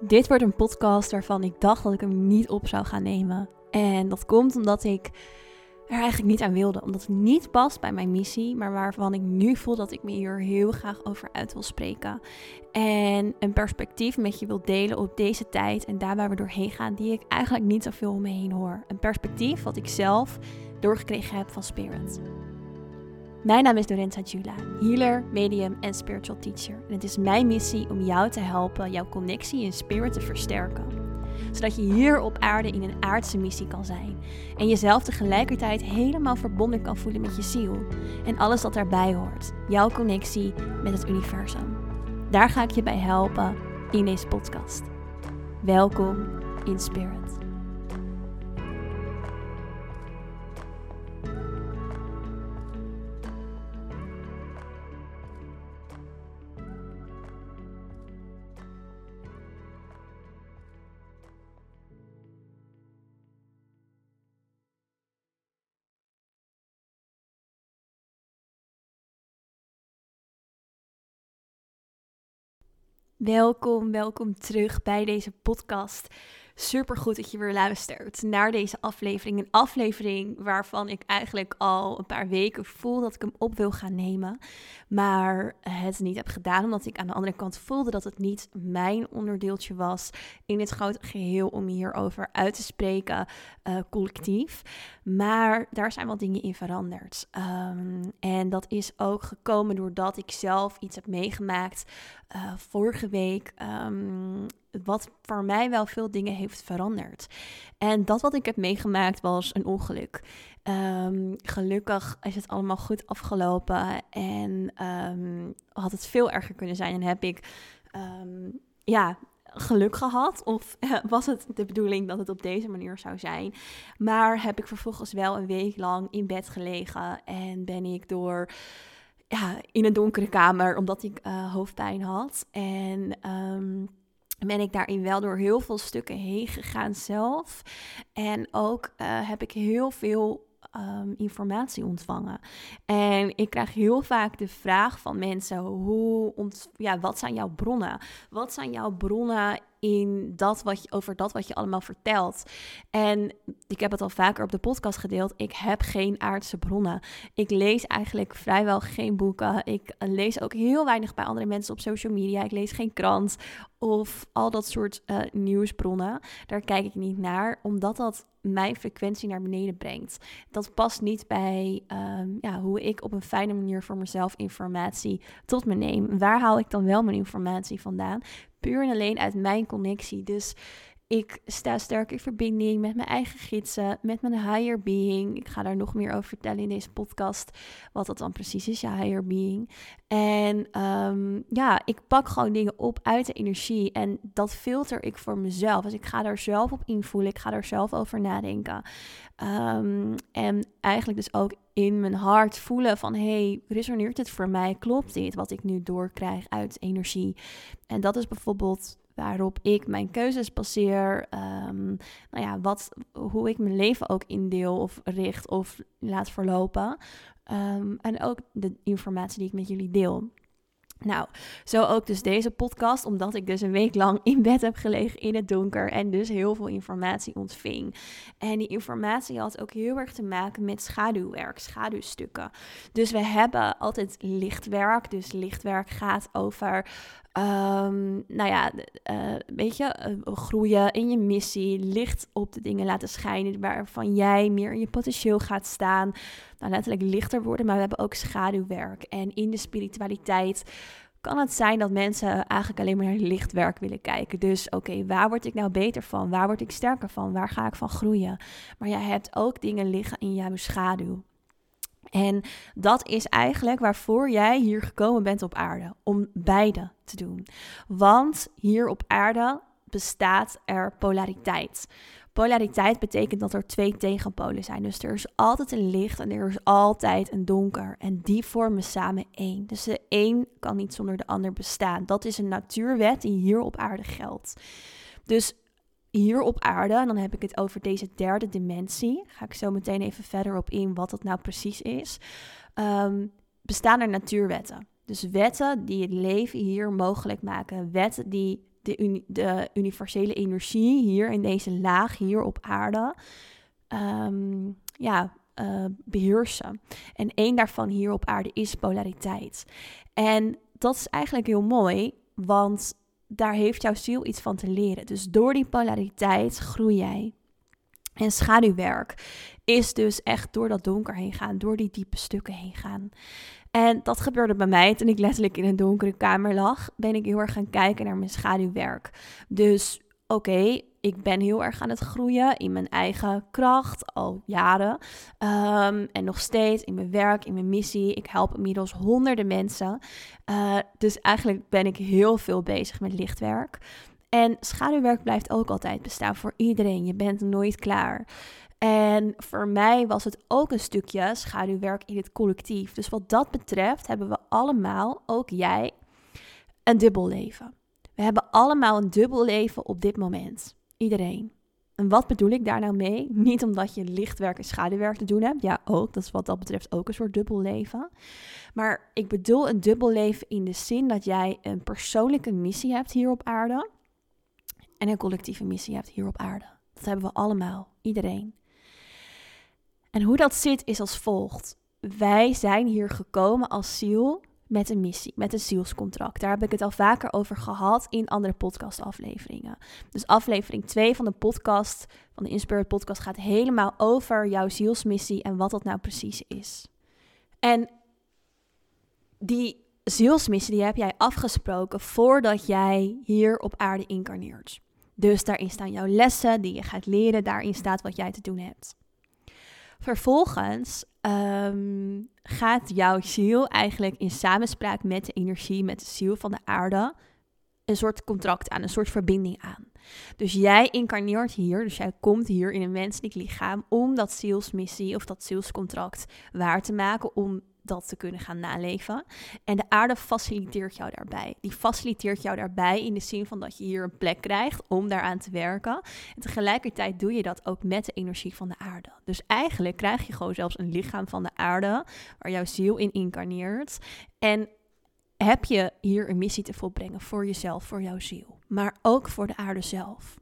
Dit wordt een podcast waarvan ik dacht dat ik hem niet op zou gaan nemen. En dat komt omdat ik er eigenlijk niet aan wilde. Omdat het niet past bij mijn missie, maar waarvan ik nu voel dat ik me hier heel graag over uit wil spreken. En een perspectief met je wil delen op deze tijd en daar waar we doorheen gaan, die ik eigenlijk niet zoveel om me heen hoor. Een perspectief wat ik zelf doorgekregen heb van Spirit. Mijn naam is Lorenza Jula, healer, medium en spiritual teacher. En het is mijn missie om jou te helpen jouw connectie in spirit te versterken. Zodat je hier op aarde in een aardse missie kan zijn. En jezelf tegelijkertijd helemaal verbonden kan voelen met je ziel. En alles wat daarbij hoort. Jouw connectie met het universum. Daar ga ik je bij helpen in deze podcast. Welkom in Spirit. Welkom, welkom terug bij deze podcast. Super goed dat je weer luistert naar deze aflevering. Een aflevering waarvan ik eigenlijk al een paar weken voel dat ik hem op wil gaan nemen. Maar het niet heb gedaan, omdat ik aan de andere kant voelde dat het niet mijn onderdeeltje was in het grote geheel om hierover uit te spreken, uh, collectief. Maar daar zijn wel dingen in veranderd. Um, en dat is ook gekomen doordat ik zelf iets heb meegemaakt uh, vorige week. Um, wat voor mij wel veel dingen heeft veranderd. En dat wat ik heb meegemaakt was een ongeluk. Um, gelukkig is het allemaal goed afgelopen en had het veel erger kunnen zijn. En heb ik ja, geluk gehad? Of was het de bedoeling dat het op deze manier zou zijn? Maar heb ik vervolgens wel een week lang in bed gelegen en ben ik door ja, in een donkere kamer, omdat ik uh, hoofdpijn had. En um, ben ik daarin wel door heel veel stukken heen gegaan zelf. En ook uh, heb ik heel veel um, informatie ontvangen. En ik krijg heel vaak de vraag van mensen: hoe ont ja, wat zijn jouw bronnen? Wat zijn jouw bronnen in dat wat je, over dat wat je allemaal vertelt. En ik heb het al vaker op de podcast gedeeld. Ik heb geen aardse bronnen. Ik lees eigenlijk vrijwel geen boeken. Ik lees ook heel weinig bij andere mensen op social media. Ik lees geen krant of al dat soort uh, nieuwsbronnen. Daar kijk ik niet naar, omdat dat mijn frequentie naar beneden brengt. Dat past niet bij um, ja, hoe ik op een fijne manier voor mezelf informatie tot me neem. Waar haal ik dan wel mijn informatie vandaan? Puur en alleen uit mijn connectie. Dus ik sta sterk in verbinding met mijn eigen gidsen, met mijn higher being. Ik ga daar nog meer over vertellen in deze podcast, wat dat dan precies is, ja, higher being. En um, ja, ik pak gewoon dingen op uit de energie en dat filter ik voor mezelf. Dus ik ga daar zelf op invoelen, ik ga daar zelf over nadenken. Um, en eigenlijk dus ook in mijn hart voelen van, hey, resoneert het voor mij? Klopt dit wat ik nu doorkrijg uit energie? En dat is bijvoorbeeld waarop ik mijn keuzes baseer. Um, nou ja, wat, hoe ik mijn leven ook indeel of richt of laat verlopen. Um, en ook de informatie die ik met jullie deel. Nou, zo ook dus deze podcast, omdat ik dus een week lang in bed heb gelegen in het donker en dus heel veel informatie ontving. En die informatie had ook heel erg te maken met schaduwwerk, schaduwstukken. Dus we hebben altijd lichtwerk, dus lichtwerk gaat over Um, nou ja, uh, weet je, uh, groeien in je missie, licht op de dingen laten schijnen, waarvan jij meer in je potentieel gaat staan. Nou, letterlijk lichter worden, maar we hebben ook schaduwwerk. En in de spiritualiteit kan het zijn dat mensen eigenlijk alleen maar naar lichtwerk willen kijken. Dus oké, waar word ik nou beter van? Waar word ik sterker van? Waar ga ik van groeien? Maar jij hebt ook dingen liggen in jouw schaduw. En dat is eigenlijk waarvoor jij hier gekomen bent op aarde, om beide te doen. Want hier op aarde bestaat er polariteit. Polariteit betekent dat er twee tegenpolen zijn. Dus er is altijd een licht en er is altijd een donker. En die vormen samen één. Dus de een kan niet zonder de ander bestaan. Dat is een natuurwet die hier op aarde geldt. Dus hier op aarde, en dan heb ik het over deze derde dimensie, ga ik zo meteen even verder op in wat dat nou precies is, um, bestaan er natuurwetten. Dus wetten die het leven hier mogelijk maken. Wetten die de, de universele energie hier in deze laag, hier op aarde, ehm, ja, uh, beheersen. En één daarvan hier op aarde is polariteit. En dat is eigenlijk heel mooi, want daar heeft jouw ziel iets van te leren. Dus door die polariteit groei jij. En schaduwwerk is dus echt door dat donker heen gaan, door die diepe stukken heen gaan. En dat gebeurde bij mij toen ik letterlijk in een donkere kamer lag. Ben ik heel erg gaan kijken naar mijn schaduwwerk. Dus oké, ik ben heel erg aan het groeien in mijn eigen kracht al jaren. Ehm, en nog steeds in mijn werk, in mijn missie. Ik help inmiddels honderden mensen. Uh, dus eigenlijk ben ik heel veel bezig met lichtwerk. En schaduwwerk blijft ook altijd bestaan voor iedereen. Je bent nooit klaar. En voor mij was het ook een stukje schaduwwerk in het collectief. Dus wat dat betreft hebben we allemaal, ook jij, een dubbel leven. We hebben allemaal een dubbel leven op dit moment. Iedereen. En wat bedoel ik daar nou mee? Niet omdat je lichtwerk en schaduwwerk te doen hebt. Ja, ook. Dat is wat dat betreft ook een soort dubbel leven. Maar ik bedoel een dubbel leven in de zin dat jij een persoonlijke missie hebt hier op aarde. En een collectieve missie hebt hier op aarde. Dat hebben we allemaal. Iedereen. En hoe dat zit is als volgt. Wij zijn hier gekomen als ziel met een missie, met een zielscontract. Daar heb ik het al vaker over gehad in andere podcastafleveringen. Dus aflevering 2 van de podcast, van de Inspired podcast, gaat helemaal over jouw zielsmissie en wat dat nou precies is. En die zielsmissie die heb jij afgesproken voordat jij hier op aarde incarneert. Dus daarin staan jouw lessen die je gaat leren, daarin staat wat jij te doen hebt. Vervolgens um, gaat jouw ziel eigenlijk in samenspraak met de energie, met de ziel van de aarde, een soort contract aan, een soort verbinding aan. Dus jij incarneert hier, dus jij komt hier in een menselijk lichaam om dat zielsmissie of dat zielscontract waar te maken, om dat te kunnen gaan naleven. En de aarde faciliteert jou daarbij. Die faciliteert jou daarbij in de zin van dat je hier een plek krijgt om daaraan te werken. En tegelijkertijd doe je dat ook met de energie van de aarde. Dus eigenlijk krijg je gewoon zelfs een lichaam van de aarde waar jouw ziel in incarneert. En heb je hier een missie te volbrengen voor jezelf, voor jouw ziel, maar ook voor de aarde zelf.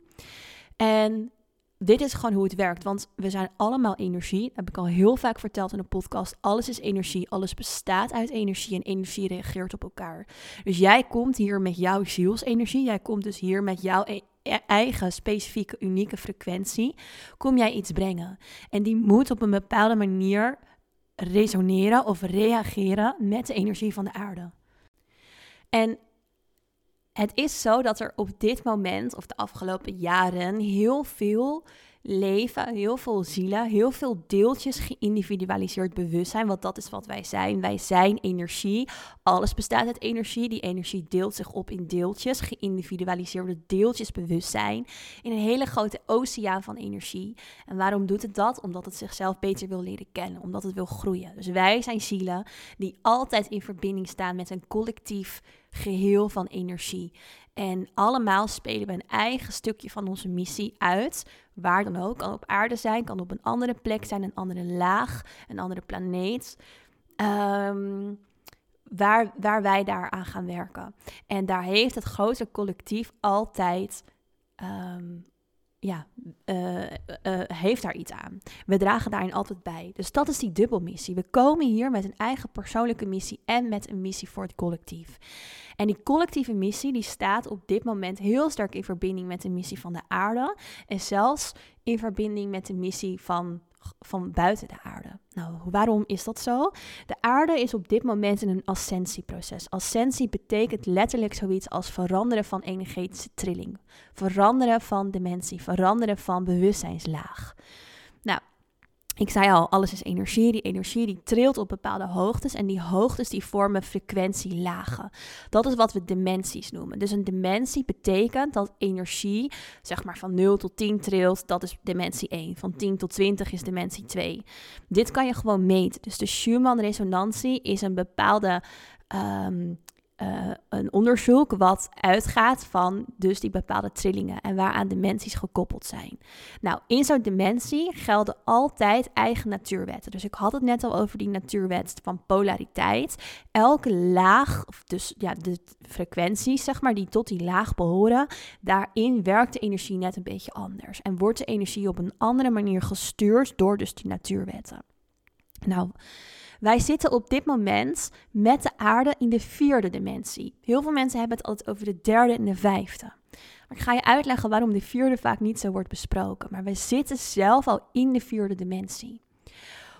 En dit is gewoon hoe het werkt. Want we zijn allemaal energie. Dat heb ik al heel vaak verteld in de podcast. Alles is energie. Alles bestaat uit energie. En energie reageert op elkaar. Dus jij komt hier met jouw zielsenergie. Jij komt dus hier met jouw e-, e-, eigen specifieke, unieke frequentie. Kom jij iets brengen. En die moet op een bepaalde manier resoneren of reageren met de energie van de aarde. En het is zo dat er op dit moment, of de afgelopen jaren, heel veel leven, heel veel zielen, heel veel deeltjes geïndividualiseerd bewustzijn. Want dat is wat wij zijn. Wij zijn energie. Alles bestaat uit energie. Die energie deelt zich op in deeltjes, geïndividualiseerde deeltjes bewustzijn. In een hele grote oceaan van energie. En waarom doet het dat? Omdat het zichzelf beter wil leren kennen, omdat het wil groeien. Dus wij zijn zielen die altijd in verbinding staan met een collectief geheel van energie. En allemaal spelen we een eigen stukje van onze missie uit. Waar dan ook. Kan op aarde zijn, kan op een andere plek zijn, een andere laag, een andere planeet. Ehm, waar, waar wij daaraan gaan werken. En daar heeft het grote collectief altijd ehm, ja, uh, heeft daar iets aan. We dragen daarin altijd bij. Dus dat is die dubbelmissie. We komen hier met een eigen persoonlijke missie en met een missie voor het collectief. En die collectieve missie die staat op dit moment heel sterk in verbinding met de missie van de aarde. En zelfs in verbinding met de missie van van buiten de aarde. Nou, waarom is dat zo? De aarde is op dit moment in een ascensieproces. Ascensie betekent letterlijk zoiets als veranderen van energetische trilling, veranderen van dimensie, veranderen van bewustzijnslaag. Nou, ik zei al, alles is energie. Die energie die trilt op bepaalde hoogtes en die hoogtes die vormen frequentielagen. Dat is wat we dimensies noemen. Dus een dimensie betekent dat energie, zeg maar van 0 tot 10 trilt, dat is dimensie 1. Van 10 tot 20 is dimensie 2. Dit kan je gewoon meten. Dus de Schumann-resonantie is een bepaalde um, uh, een onderzoek wat uitgaat van dus die bepaalde trillingen en waaraan dimensies gekoppeld zijn. Nou, in zo'n dimensie gelden altijd eigen natuurwetten. Dus ik had het net al over die natuurwet van polariteit. Elke laag, dus ja, de frequenties zeg maar, die tot die laag behoren, daarin werkt de energie net een beetje anders. En wordt de energie op een andere manier gestuurd door dus die natuurwetten. Nou, wij zitten op dit moment met de aarde in de vierde dimensie. Heel veel mensen hebben het altijd over de derde en de vijfde. Maar ik ga je uitleggen waarom de vierde vaak niet zo wordt besproken. Maar we zitten zelf al in de vierde dimensie.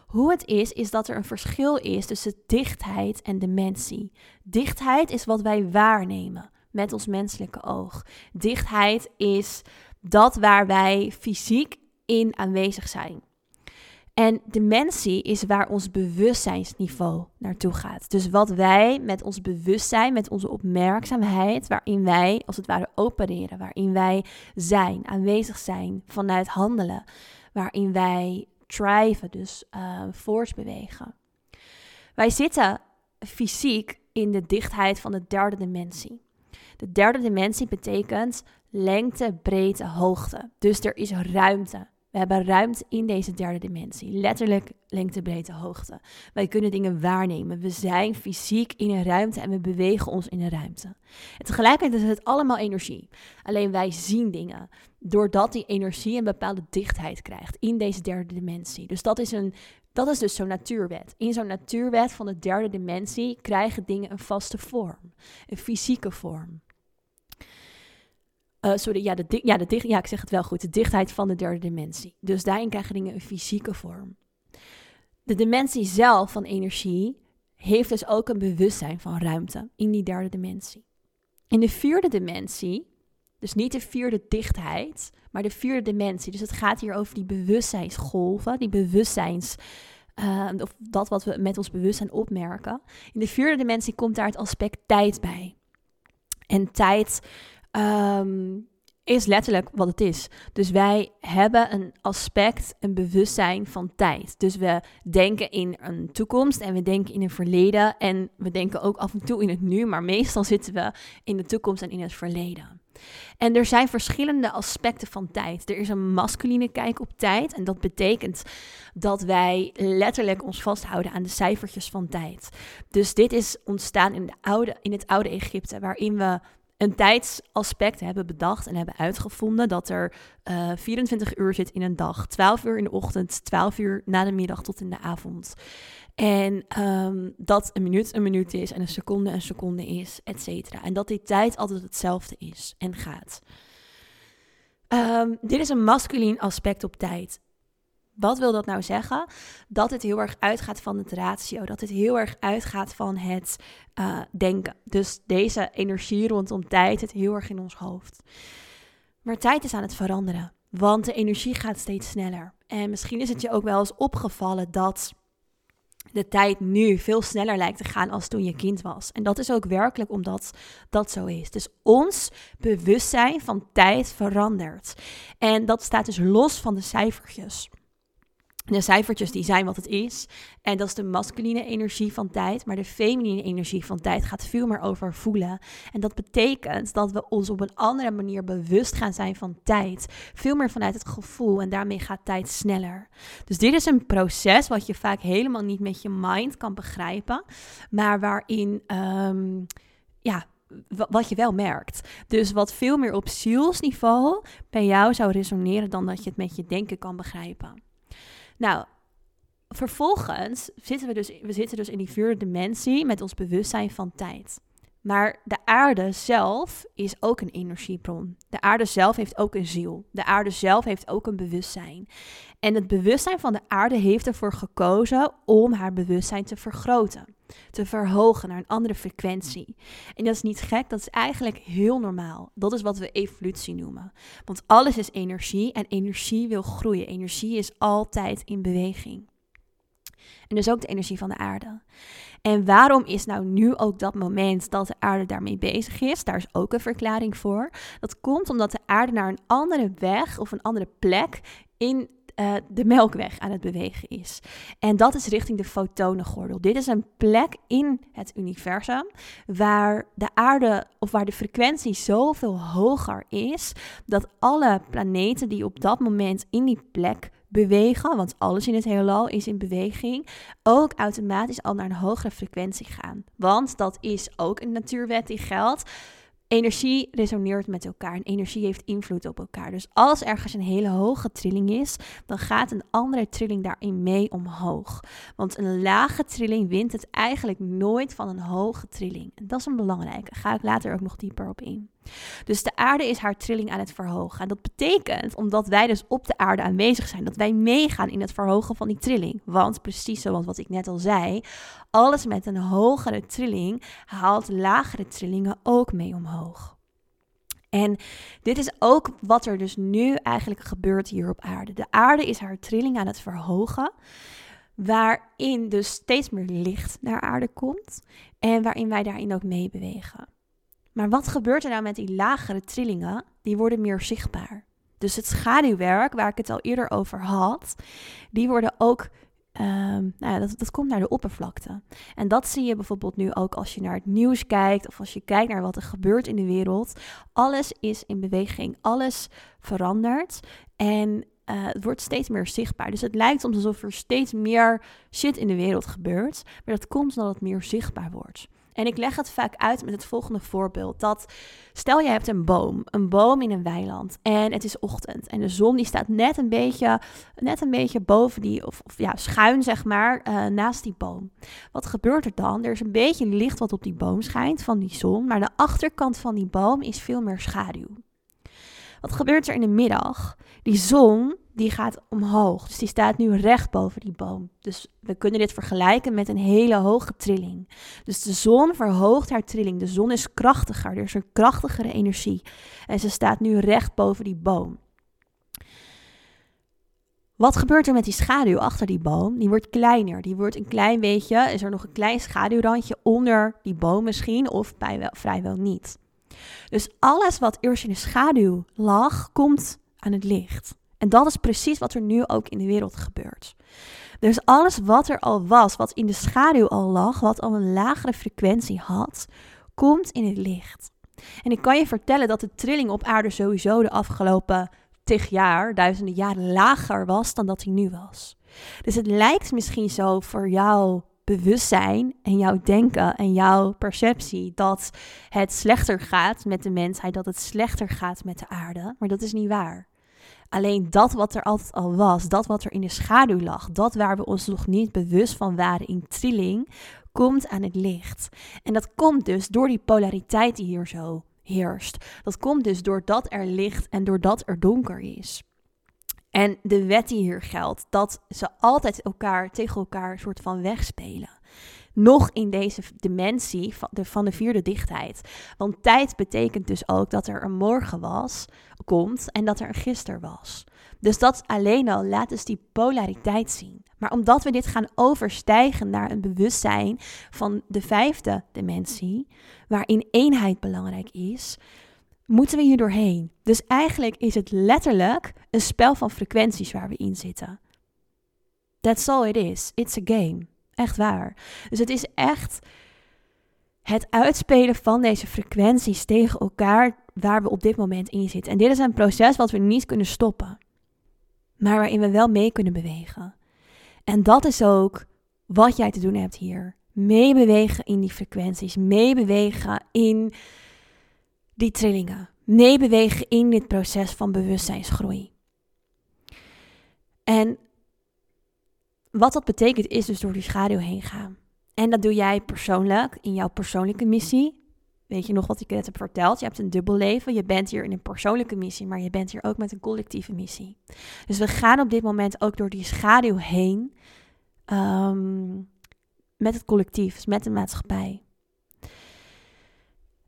Hoe het is, is dat er een verschil is tussen dichtheid en dimensie. Dichtheid is wat wij waarnemen met ons menselijke oog. Dichtheid is dat waar wij fysiek in aanwezig zijn. En dimensie is waar ons bewustzijnsniveau naartoe gaat. Dus wat wij met ons bewustzijn, met onze opmerkzaamheid, waarin wij als het ware opereren, waarin wij zijn, aanwezig zijn vanuit handelen, waarin wij driven, dus uh, voortbewegen. Wij zitten fysiek in de dichtheid van de derde dimensie. De derde dimensie betekent lengte, breedte, hoogte. Dus er is ruimte. We hebben ruimte in deze derde dimensie. Letterlijk lengte, breedte, hoogte. Wij kunnen dingen waarnemen. We zijn fysiek in een ruimte en we bewegen ons in een ruimte. En tegelijkertijd is het allemaal energie. Alleen wij zien dingen doordat die energie een bepaalde dichtheid krijgt in deze derde dimensie. Dus dat is, een, dat is dus zo'n natuurwet. In zo'n natuurwet van de derde dimensie krijgen dingen een vaste vorm, een fysieke vorm. Uh, sorry, ja, de, ja, de dicht, ja, ik zeg het wel goed. De dichtheid van de derde dimensie. Dus daarin krijgen dingen een fysieke vorm. De dimensie zelf van energie heeft dus ook een bewustzijn van ruimte in die derde dimensie. In de vierde dimensie, dus niet de vierde dichtheid, maar de vierde dimensie. Dus het gaat hier over die bewustzijnsgolven, die bewustzijns. Uh, of dat wat we met ons bewustzijn opmerken. In de vierde dimensie komt daar het aspect tijd bij. En tijd um, is letterlijk wat het is. Dus wij hebben een aspect, een bewustzijn van tijd. Dus we denken in een toekomst en we denken in een verleden en we denken ook af en toe in het nu, maar meestal zitten we in de toekomst en in het verleden. En er zijn verschillende aspecten van tijd. Er is een masculine kijk op tijd. En dat betekent dat wij letterlijk ons vasthouden aan de cijfertjes van tijd. Dus dit is ontstaan in, de oude, in het oude Egypte, waarin we een tijdsaspect hebben bedacht en hebben uitgevonden dat er uh, eh, 24 uur zit in een dag. 12 uur in de ochtend, 12 uur na de middag tot in de avond. En um, dat een minuut een minuut is en een seconde een seconde is, et cetera. En dat die tijd altijd hetzelfde is en gaat. Um, dit is een masculien aspect op tijd. Wat wil dat nou zeggen? Dat het heel erg uitgaat van het ratio. Dat het heel erg uitgaat van het uh, denken. Dus deze energie rondom tijd het heel erg in ons hoofd. Maar tijd is aan het veranderen. Want de energie gaat steeds sneller. En misschien is het je ook wel eens opgevallen dat de tijd nu veel sneller lijkt te gaan als toen je kind was. En dat is ook werkelijk omdat dat zo is. Dus ons bewustzijn van tijd verandert. En dat staat dus los van de cijfertjes. De cijfertjes die zijn wat het is. En dat is de masculine energie van tijd. Maar de feminine energie van tijd gaat veel meer over voelen. En dat betekent dat we ons op een andere manier bewust gaan zijn van tijd. Veel meer vanuit het gevoel. En daarmee gaat tijd sneller. Dus dit is een proces wat je vaak helemaal niet met je mind kan begrijpen. Maar waarin, um, ja, wat je wel merkt. Dus wat veel meer op zielsniveau bij jou zou resoneren dan dat je het met je denken kan begrijpen. Nou, vervolgens zitten we dus, we zitten dus in die vierde dimensie met ons bewustzijn van tijd. Maar de aarde zelf is ook een energiebron. De aarde zelf heeft ook een ziel. De aarde zelf heeft ook een bewustzijn. En het bewustzijn van de aarde heeft ervoor gekozen om haar bewustzijn te vergroten, te verhogen naar een andere frequentie. En dat is niet gek, dat is eigenlijk heel normaal. Dat is wat we evolutie noemen. Want alles is energie en energie wil groeien. Energie is altijd in beweging. En dus ook de energie van de aarde. En waarom is nou nu ook dat moment dat de aarde daarmee bezig is? Daar is ook een verklaring voor. Dat komt omdat de aarde naar een andere weg of een andere plek in uh, de melkweg aan het bewegen is. En dat is richting de fotonengordel. Dit is een plek in het universum waar de aarde of waar de frequentie zoveel hoger is dat alle planeten die op dat moment in die plek bewegen, want alles in het heelal is in beweging, ook automatisch al naar een hogere frequentie gaan. Want dat is ook een natuurwet die geldt energie resoneert met elkaar en energie heeft invloed op elkaar. Dus als ergens een hele hoge trilling is, dan gaat een andere trilling daarin mee omhoog. Want een lage trilling wint het eigenlijk nooit van een hoge trilling. En dat is een belangrijke. Daar ga ik later ook nog dieper op in. Dus de aarde is haar trilling aan het verhogen. En dat betekent, omdat wij dus op de aarde aanwezig zijn, dat wij meegaan in het verhogen van die trilling. Want precies zoals wat ik net al zei, alles met een hogere trilling haalt lagere trillingen ook mee omhoog. En dit is ook wat er dus nu eigenlijk gebeurt hier op aarde. De aarde is haar trilling aan het verhogen, waarin dus steeds meer licht naar aarde komt en waarin wij daarin ook meebewegen. Maar wat gebeurt er nou met die lagere trillingen? Die worden meer zichtbaar. Dus het schaduwwerk, waar ik het al eerder over had, die worden ook Um, nou dat, dat komt naar de oppervlakte. En dat zie je bijvoorbeeld nu ook als je naar het nieuws kijkt of als je kijkt naar wat er gebeurt in de wereld. Alles is in beweging, alles verandert en uh, het wordt steeds meer zichtbaar. Dus het lijkt alsof er steeds meer shit in de wereld gebeurt, maar dat komt omdat het meer zichtbaar wordt. En ik leg het vaak uit met het volgende voorbeeld. Dat stel je hebt een boom, een boom in een weiland en het is ochtend en de zon die staat net een beetje, net een beetje boven die, of, of ja, schuin zeg maar, uh, naast die boom. Wat gebeurt er dan? Er is een beetje licht wat op die boom schijnt van die zon, maar de achterkant van die boom is veel meer schaduw. Wat gebeurt er in de middag? Die zon die gaat omhoog. Dus die staat nu recht boven die boom. Dus we kunnen dit vergelijken met een hele hoge trilling. Dus de zon verhoogt haar trilling. De zon is krachtiger. Er is een krachtigere energie. En ze staat nu recht boven die boom. Wat gebeurt er met die schaduw achter die boom? Die wordt kleiner. Die wordt een klein beetje. Is er nog een klein schaduwrandje onder die boom misschien? Of vrijwel niet. Dus alles wat eerst in de schaduw lag, komt aan het licht. En dat is precies wat er nu ook in de wereld gebeurt. Dus alles wat er al was, wat in de schaduw al lag, wat al een lagere frequentie had, komt in het licht. En ik kan je vertellen dat de trilling op aarde sowieso de afgelopen tig jaar, duizenden jaren lager was dan dat hij nu was. Dus het lijkt misschien zo voor jouw bewustzijn en jouw denken en jouw perceptie dat het slechter gaat met de mensheid, dat het slechter gaat met de aarde. Maar dat is niet waar. Alleen dat wat er altijd al was, dat wat er in de schaduw lag, dat waar we ons nog niet bewust van waren in trilling, komt aan het licht. En dat komt dus door die polariteit die hier zo heerst. Dat komt dus doordat er licht en doordat er donker is. En de wet die hier geldt, dat ze altijd elkaar tegen elkaar soort van wegspelen nog in deze dimensie van de, van de vierde dichtheid. Want tijd betekent dus ook dat er een morgen was, komt en dat er een gisteren was. Dus dat alleen al laat dus die polariteit zien. Maar omdat we dit gaan overstijgen naar een bewustzijn van de vijfde dimensie, waarin eenheid belangrijk is, moeten we hier doorheen. Dus eigenlijk is het letterlijk een spel van frequenties waar we in zitten. That's all it is. It's a game. Echt waar. Dus het is echt het uitspelen van deze frequenties tegen elkaar waar we op dit moment in zitten. En dit is een proces wat we niet kunnen stoppen, maar waarin we wel mee kunnen bewegen. En dat is ook wat jij te doen hebt hier. Meebewegen in die frequenties, meebewegen in die trillingen, meebewegen in dit proces van bewustzijnsgroei. En wat dat betekent is dus door die schaduw heen gaan. En dat doe jij persoonlijk in jouw persoonlijke missie. Weet je nog wat ik net heb verteld? Je hebt een dubbel leven. Je bent hier in een persoonlijke missie, maar je bent hier ook met een collectieve missie. Dus we gaan op dit moment ook door die schaduw heen ehm, met het collectief, dus met de maatschappij.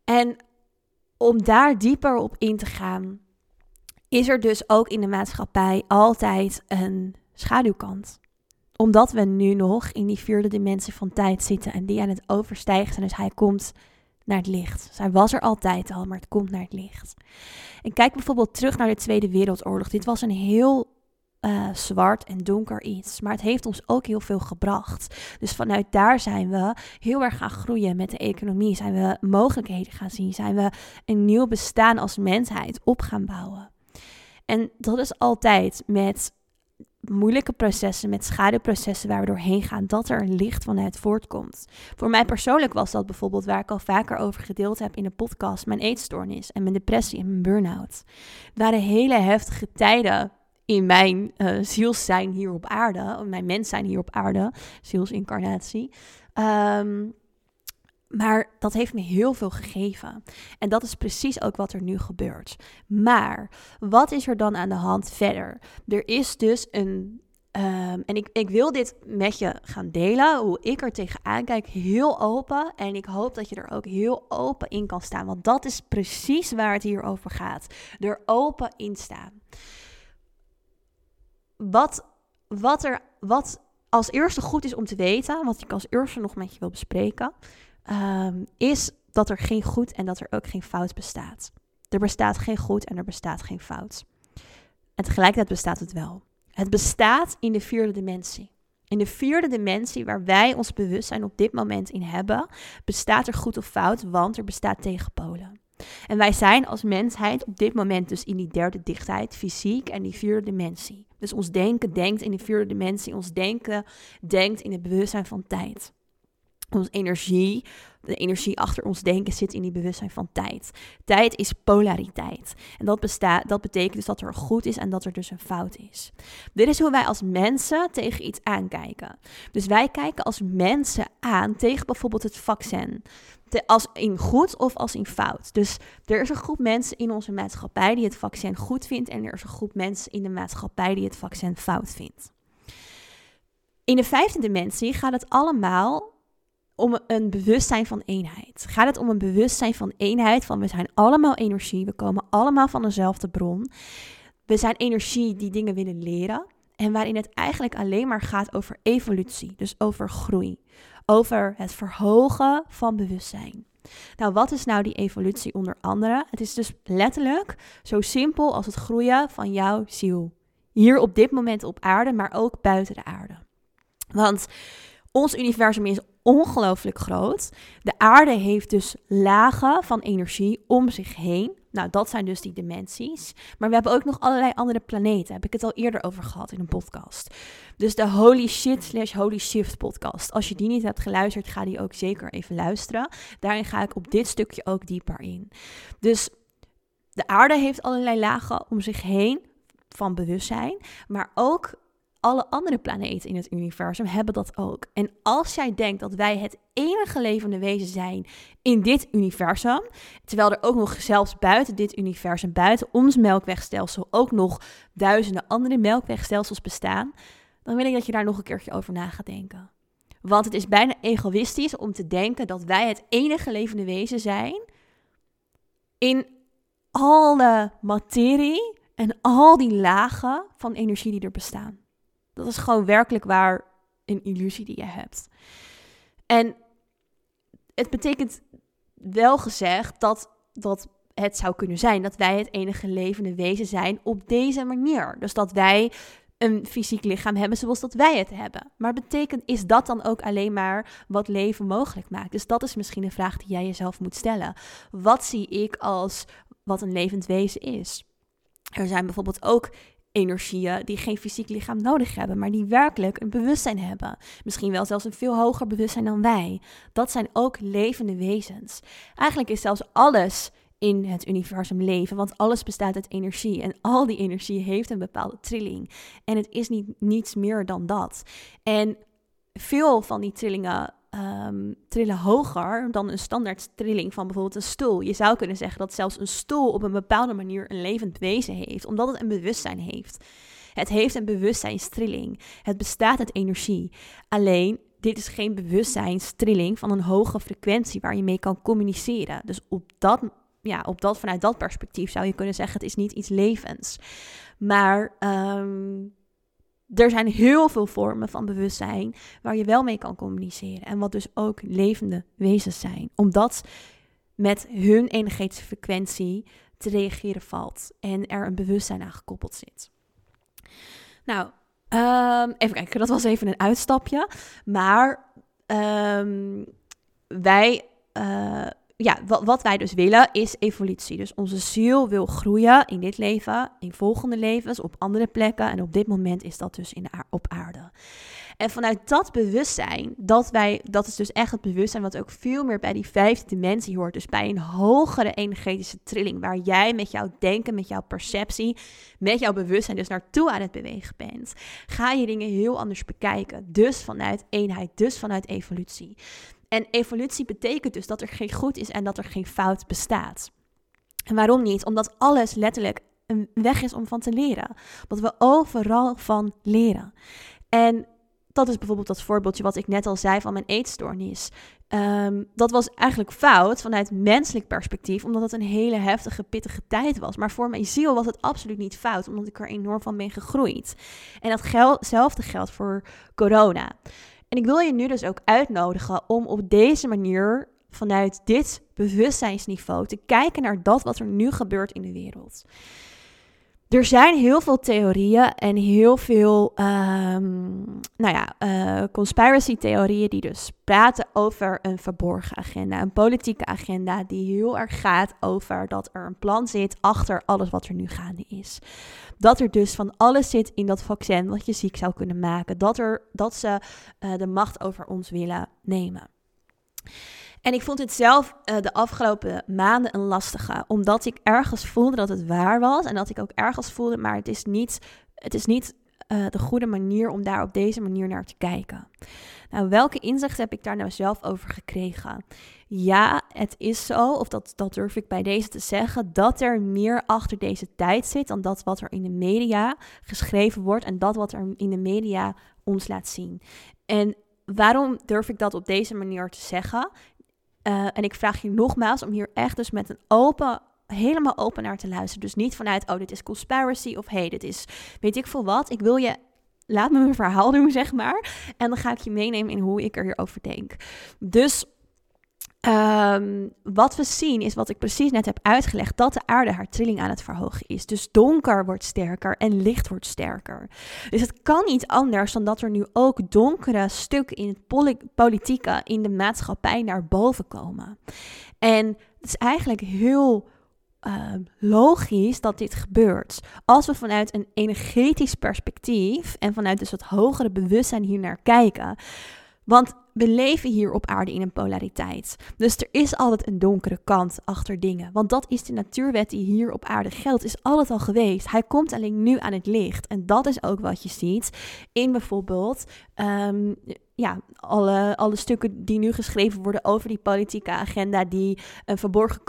En om daar dieper op in te gaan, is er dus ook in de maatschappij altijd een schaduwkant omdat we nu nog in die vierde dimensie van tijd zitten en die aan het overstijgen zijn. Dus hij komt naar het licht. Dus hij was er altijd al, maar het komt naar het licht. En kijk bijvoorbeeld terug naar de Tweede Wereldoorlog. Dit was een heel uh, zwart en donker iets. Maar het heeft ons ook heel veel gebracht. Dus vanuit daar zijn we heel erg gaan groeien met de economie. Zijn we mogelijkheden gaan zien. Zijn we een nieuw bestaan als mensheid op gaan bouwen. En dat is altijd met moeilijke processen, met schaduwprocessen waar we doorheen gaan, dat er licht vanuit voortkomt. Voor mij persoonlijk was dat bijvoorbeeld waar ik al vaker over gedeeld heb in de podcast, mijn eetstoornis en mijn depressie en mijn burn-out. Het waren hele heftige tijden in mijn uh, zielszijn hier op aarde, mijn mens zijn hier op aarde, zielsincarnatie. Um, maar dat heeft me heel veel gegeven. En dat is precies ook wat er nu gebeurt. Maar wat is er dan aan de hand verder? Er is dus een. Um, en ik, ik wil dit met je gaan delen, hoe ik er tegenaan kijk, heel open. En ik hoop dat je er ook heel open in kan staan. Want dat is precies waar het hier over gaat. Er open in staan. Wat, wat er wat als eerste goed is om te weten, wat ik als eerste nog met je wil bespreken, um, is dat er geen goed en dat er ook geen fout bestaat. Er bestaat geen goed en er bestaat geen fout. En tegelijkertijd bestaat het wel. Het bestaat in de vierde dimensie. In de vierde dimensie waar wij ons bewustzijn op dit moment in hebben, bestaat er goed of fout, want er bestaat tegenpolen. En wij zijn als mensheid op dit moment dus in die derde dichtheid, fysiek en die vierde dimensie. Dus ons denken denkt in de vierde dimensie, ons denken denkt in het bewustzijn van tijd. Onze energie, de energie achter ons denken zit in die bewustzijn van tijd. Tijd is polariteit. En dat, bestaat, dat betekent dus dat er goed is en dat er dus een fout is. Dit is hoe wij als mensen tegen iets aankijken. Dus wij kijken als mensen aan tegen bijvoorbeeld het vaccin. Als in goed of als in fout. Dus er is een groep mensen in onze maatschappij die het vaccin goed vindt. En er is een groep mensen in de maatschappij die het vaccin fout vindt. In de vijfde dimensie gaat het allemaal om een bewustzijn van eenheid. Gaat het om een bewustzijn van eenheid, van we zijn allemaal energie, we komen allemaal van dezelfde bron. We zijn energie die dingen willen leren en waarin het eigenlijk alleen maar gaat over evolutie, dus over groei, over het verhogen van bewustzijn. Nou, wat is nou die evolutie onder andere? Het is dus letterlijk zo simpel als het groeien van jouw ziel. Hier op dit moment op aarde, maar ook buiten de aarde. Want ons universum is ongelooflijk groot. De aarde heeft dus lagen van energie om zich heen. Nou, dat zijn dus die dimensies. Maar we hebben ook nog allerlei andere planeten. Heb ik het al eerder over gehad in een podcast. Dus de Holy Shit slash Holy Shift podcast. Als je die niet hebt geluisterd, ga die ook zeker even luisteren. Daarin ga ik op dit stukje ook dieper in. Dus de aarde heeft allerlei lagen om zich heen van bewustzijn. Maar ook alle andere planeten in het universum hebben dat ook. En als jij denkt dat wij het enige levende wezen zijn in dit universum, terwijl er ook nog zelfs buiten dit universum, buiten ons melkwegstelsel, ook nog duizenden andere melkwegstelsels bestaan, dan wil ik dat je daar nog een keertje over na gaat denken. Want het is bijna egoïstisch om te denken dat wij het enige levende wezen zijn in alle materie en al die lagen van energie die er bestaan. Dat is gewoon werkelijk waar een illusie die je hebt. En het betekent wel gezegd dat, dat het zou kunnen zijn dat wij het enige levende wezen zijn op deze manier. Dus dat wij een fysiek lichaam hebben zoals dat wij het hebben. Maar betekent, is dat dan ook alleen maar wat leven mogelijk maakt? Dus dat is misschien een vraag die jij jezelf moet stellen. Wat zie ik als wat een levend wezen is? Er zijn bijvoorbeeld ook energieën die geen fysiek lichaam nodig hebben, maar die werkelijk een bewustzijn hebben. Misschien wel zelfs een veel hoger bewustzijn dan wij. Dat zijn ook levende wezens. Eigenlijk is zelfs alles in het universum leven, want alles bestaat uit energie en al die energie heeft een bepaalde trilling. En het is niet niets meer dan dat. En veel van die trillingen um, trillen hoger dan een standaard trilling van bijvoorbeeld een stoel. Je zou kunnen zeggen dat zelfs een stoel op een bepaalde manier een levend wezen heeft, omdat het een bewustzijn heeft. Het heeft een bewustzijnstrilling. Het bestaat uit energie. Alleen, dit is geen bewustzijnstrilling van een hoge frequentie waar je mee kan communiceren. Dus op dat, ja, op dat, vanuit dat perspectief zou je kunnen zeggen: het is niet iets levens. Maar um, er zijn heel veel vormen van bewustzijn waar je wel mee kan communiceren. En wat dus ook levende wezens zijn. Omdat met hun energetische frequentie te reageren valt. En er een bewustzijn aan gekoppeld zit. Nou, ehm, even kijken, dat was even een uitstapje. Maar ehm, wij, uh, ja, wat, wat, wij dus willen is evolutie. Dus onze ziel wil groeien in dit leven, in volgende levens, op andere plekken. En op dit moment is dat dus in op aarde. En vanuit dat bewustzijn, dat wij, dat is dus echt het bewustzijn wat ook veel meer bij die vijfde dimensie hoort. Dus bij een hogere energetische trilling, waar jij met jouw denken, met jouw perceptie, met jouw bewustzijn dus naartoe aan het bewegen bent. Ga je dingen heel anders bekijken. Dus vanuit eenheid, dus vanuit evolutie. En evolutie betekent dus dat er geen goed is en dat er geen fout bestaat. En waarom niet? Omdat alles letterlijk een weg is om van te leren. Wat we overal van leren. En dat is bijvoorbeeld dat voorbeeldje wat ik net al zei van mijn eetstoornis. Um, dat was eigenlijk fout vanuit menselijk perspectief, omdat het een hele heftige, pittige tijd was. Maar voor mijn ziel was het absoluut niet fout, omdat ik er enorm van ben gegroeid. En datzelfde geldt voor corona. En ik wil je nu dus ook uitnodigen om op deze manier, vanuit dit bewustzijnsniveau, te kijken naar dat wat er nu gebeurt in de wereld. Er zijn heel veel theorieën en heel veel um, nou ja, uh, conspiracy theorieën die dus praten over een verborgen agenda, een politieke agenda die heel erg gaat over dat er een plan zit achter alles wat er nu gaande is. Dat er dus van alles zit in dat vaccin wat je ziek zou kunnen maken, dat, er, dat ze uh, de macht over ons willen nemen. En ik vond het zelf uh, de afgelopen maanden een lastige, omdat ik ergens voelde dat het waar was en dat ik ook ergens voelde, maar het is niet, het is niet uh, de goede manier om daar op deze manier naar te kijken. Nou, welke inzichten heb ik daar nou zelf over gekregen? Ja, het is zo, of dat, dat durf ik bij deze te zeggen, dat er meer achter deze tijd zit dan dat wat er in de media geschreven wordt en dat wat er in de media ons laat zien. En waarom durf ik dat op deze manier te zeggen? Uh, en ik vraag je nogmaals om hier echt dus met een open, helemaal open naar te luisteren. Dus niet vanuit, oh, dit is conspiracy of hey, dit is weet ik veel wat. Ik wil je, laat me mijn verhaal doen, zeg maar. En dan ga ik je meenemen in hoe ik er hierover denk. Dus Um, wat we zien is wat ik precies net heb uitgelegd: dat de aarde haar trilling aan het verhogen is. Dus donker wordt sterker en licht wordt sterker. Dus het kan niet anders dan dat er nu ook donkere stukken in het politieke, in de maatschappij naar boven komen. En het is eigenlijk heel uh, logisch dat dit gebeurt. Als we vanuit een energetisch perspectief en vanuit dus wat hogere bewustzijn hier naar kijken. Want we leven hier op aarde in een polariteit. Dus er is altijd een donkere kant achter dingen. Want dat is de natuurwet die hier op aarde geldt, is altijd al geweest. Hij komt alleen nu aan het licht. En dat is ook wat je ziet in bijvoorbeeld um, ja, alle, alle stukken die nu geschreven worden over die politieke agenda die een verborgen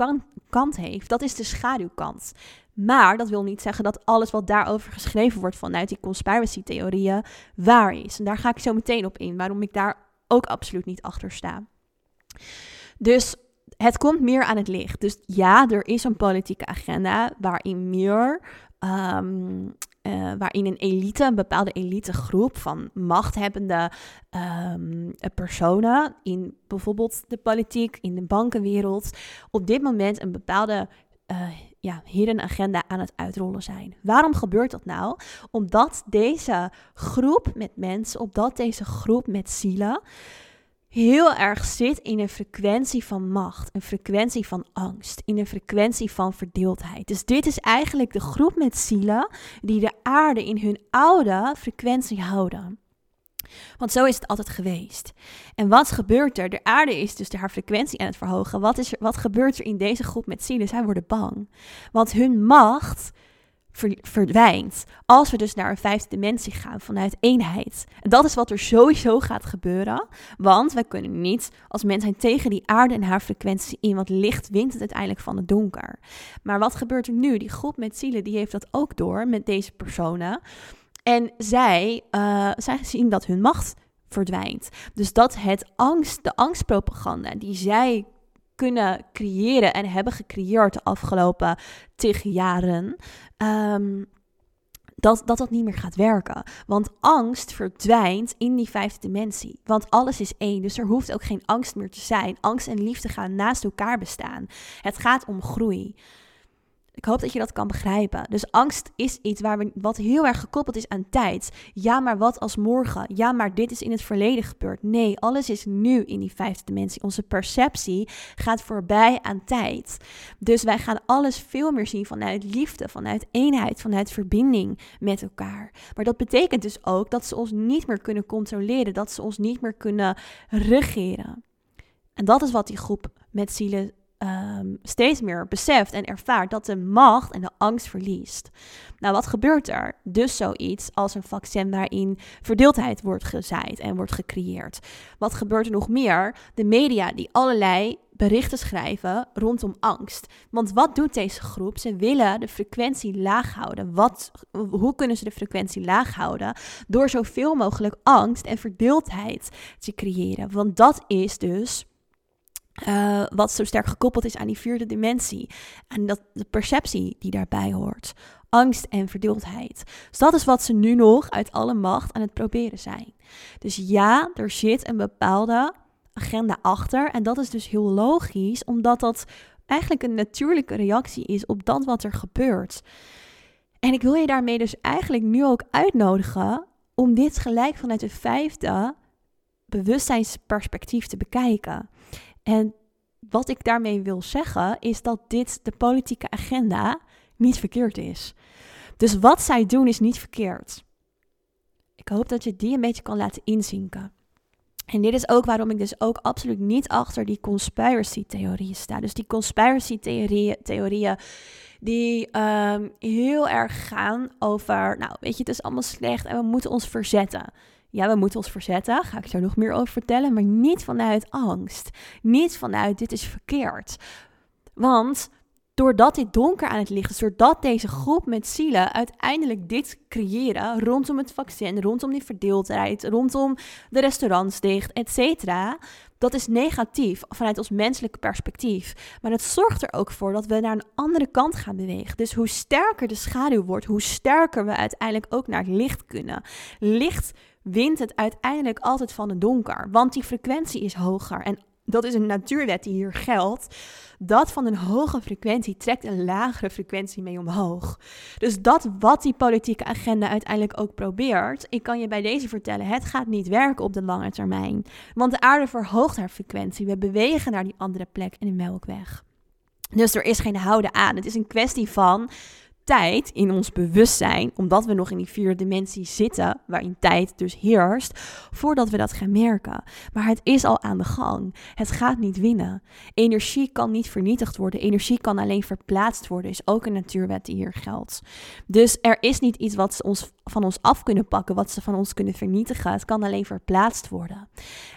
kant heeft. Dat is de schaduwkant. Maar dat wil niet zeggen dat alles wat daarover geschreven wordt vanuit die conspiracy-theorieën waar is. En daar ga ik zo meteen op in, waarom ik daar ook absoluut niet achter sta. Dus het komt meer aan het licht. Dus ja, er is een politieke agenda waarin meer. Um, uh, waarin een elite, een bepaalde elitegroep van machthebbende um, personen in bijvoorbeeld de politiek, in de bankenwereld, op dit moment een bepaalde uh, ja, hidden agenda aan het uitrollen zijn. Waarom gebeurt dat nou? Omdat deze groep met mensen, omdat deze groep met zielen heel erg zit in een frequentie van macht, een frequentie van angst, in een frequentie van verdeeldheid. Dus dit is eigenlijk de groep met zielen die de aarde in hun oude frequentie houden. Want zo is het altijd geweest. En wat gebeurt er? De aarde is dus haar frequentie aan het verhogen. Wat, is er, wat gebeurt er in deze groep met zielen? Zij worden bang. Want hun macht verdwijnt. Als we dus naar een vijfde dimensie gaan vanuit eenheid. En dat is wat er sowieso gaat gebeuren. Want wij kunnen niet als mensheid tegen die aarde en haar frequentie in. Want licht wint het uiteindelijk van het donker. Maar wat gebeurt er nu? Die groep met zielen die heeft dat ook door met deze personen. En zij, uh, zij zien dat hun macht verdwijnt. Dus dat het angst, de angstpropaganda die zij kunnen creëren en hebben gecreëerd de afgelopen tig jaren. Um, dat, dat dat niet meer gaat werken. Want angst verdwijnt in die vijfde dimensie. Want alles is één, dus er hoeft ook geen angst meer te zijn. Angst en liefde gaan naast elkaar bestaan. Het gaat om groei. Ik hoop dat je dat kan begrijpen. Dus angst is iets waar we, wat heel erg gekoppeld is aan tijd. Ja, maar wat als morgen? Ja, maar dit is in het verleden gebeurd. Nee, alles is nu in die vijfde dimensie. Onze perceptie gaat voorbij aan tijd. Dus wij gaan alles veel meer zien vanuit liefde, vanuit eenheid, vanuit verbinding met elkaar. Maar dat betekent dus ook dat ze ons niet meer kunnen controleren, dat ze ons niet meer kunnen regeren. En dat is wat die groep met zielen um, steeds meer beseft en ervaart dat de macht en de angst verliest. Nou, wat gebeurt er? Dus zoiets als een vaccin waarin verdeeldheid wordt gezaaid en wordt gecreëerd. Wat gebeurt er nog meer? De media die allerlei berichten schrijven rondom angst. Want wat doet deze groep? Ze willen de frequentie laag houden. Wat, hoe kunnen ze de frequentie laag houden? Door zoveel mogelijk angst en verdeeldheid te creëren. Want dat is dus uh, wat zo sterk gekoppeld is aan die vierde dimensie. En dat, de perceptie die daarbij hoort. Angst en verdeeldheid. Dus dat is wat ze nu nog uit alle macht aan het proberen zijn. Dus ja, er zit een bepaalde agenda achter. En dat is dus heel logisch, omdat dat eigenlijk een natuurlijke reactie is op dat wat er gebeurt. En ik wil je daarmee dus eigenlijk nu ook uitnodigen om dit gelijk vanuit het vijfde bewustzijnsperspectief te bekijken. En wat ik daarmee wil zeggen is dat dit de politieke agenda niet verkeerd is. Dus wat zij doen is niet verkeerd. Ik hoop dat je die een beetje kan laten inzinken. En dit is ook waarom ik dus ook absoluut niet achter die conspiracy theorieën sta. Dus die conspiracy theorieën, theorieën die um, heel erg gaan over, nou weet je, het is allemaal slecht en we moeten ons verzetten. Ja, we moeten ons verzetten, ga ik er nog meer over vertellen, maar niet vanuit angst. Niet vanuit dit is verkeerd. Want doordat dit donker aan het licht is, doordat deze groep met zielen uiteindelijk dit creëren rondom het vaccin, rondom die verdeeldheid, rondom de restaurants dicht, et cetera, dat is negatief vanuit ons menselijke perspectief. Maar het zorgt er ook voor dat we naar een andere kant gaan bewegen. Dus hoe sterker de schaduw wordt, hoe sterker we uiteindelijk ook naar het licht kunnen. Licht wint het uiteindelijk altijd van het donker. Want die frequentie is hoger. En dat is een natuurwet die hier geldt. Dat van een hoge frequentie trekt een lagere frequentie mee omhoog. Dus dat wat die politieke agenda uiteindelijk ook probeert, ik kan je bij deze vertellen, het gaat niet werken op de lange termijn. Want de aarde verhoogt haar frequentie. We bewegen naar die andere plek in de melkweg. Dus er is geen houden aan. Het is een kwestie van tijd in ons bewustzijn, omdat we nog in die vierde dimensie zitten, waarin tijd dus heerst, voordat we dat gaan merken. Maar het is al aan de gang. Het gaat niet winnen. Energie kan niet vernietigd worden. Energie kan alleen verplaatst worden. Is ook een natuurwet die hier geldt. Dus er is niet iets wat ze ons, van ons af kunnen pakken, wat ze van ons kunnen vernietigen. Het kan alleen verplaatst worden.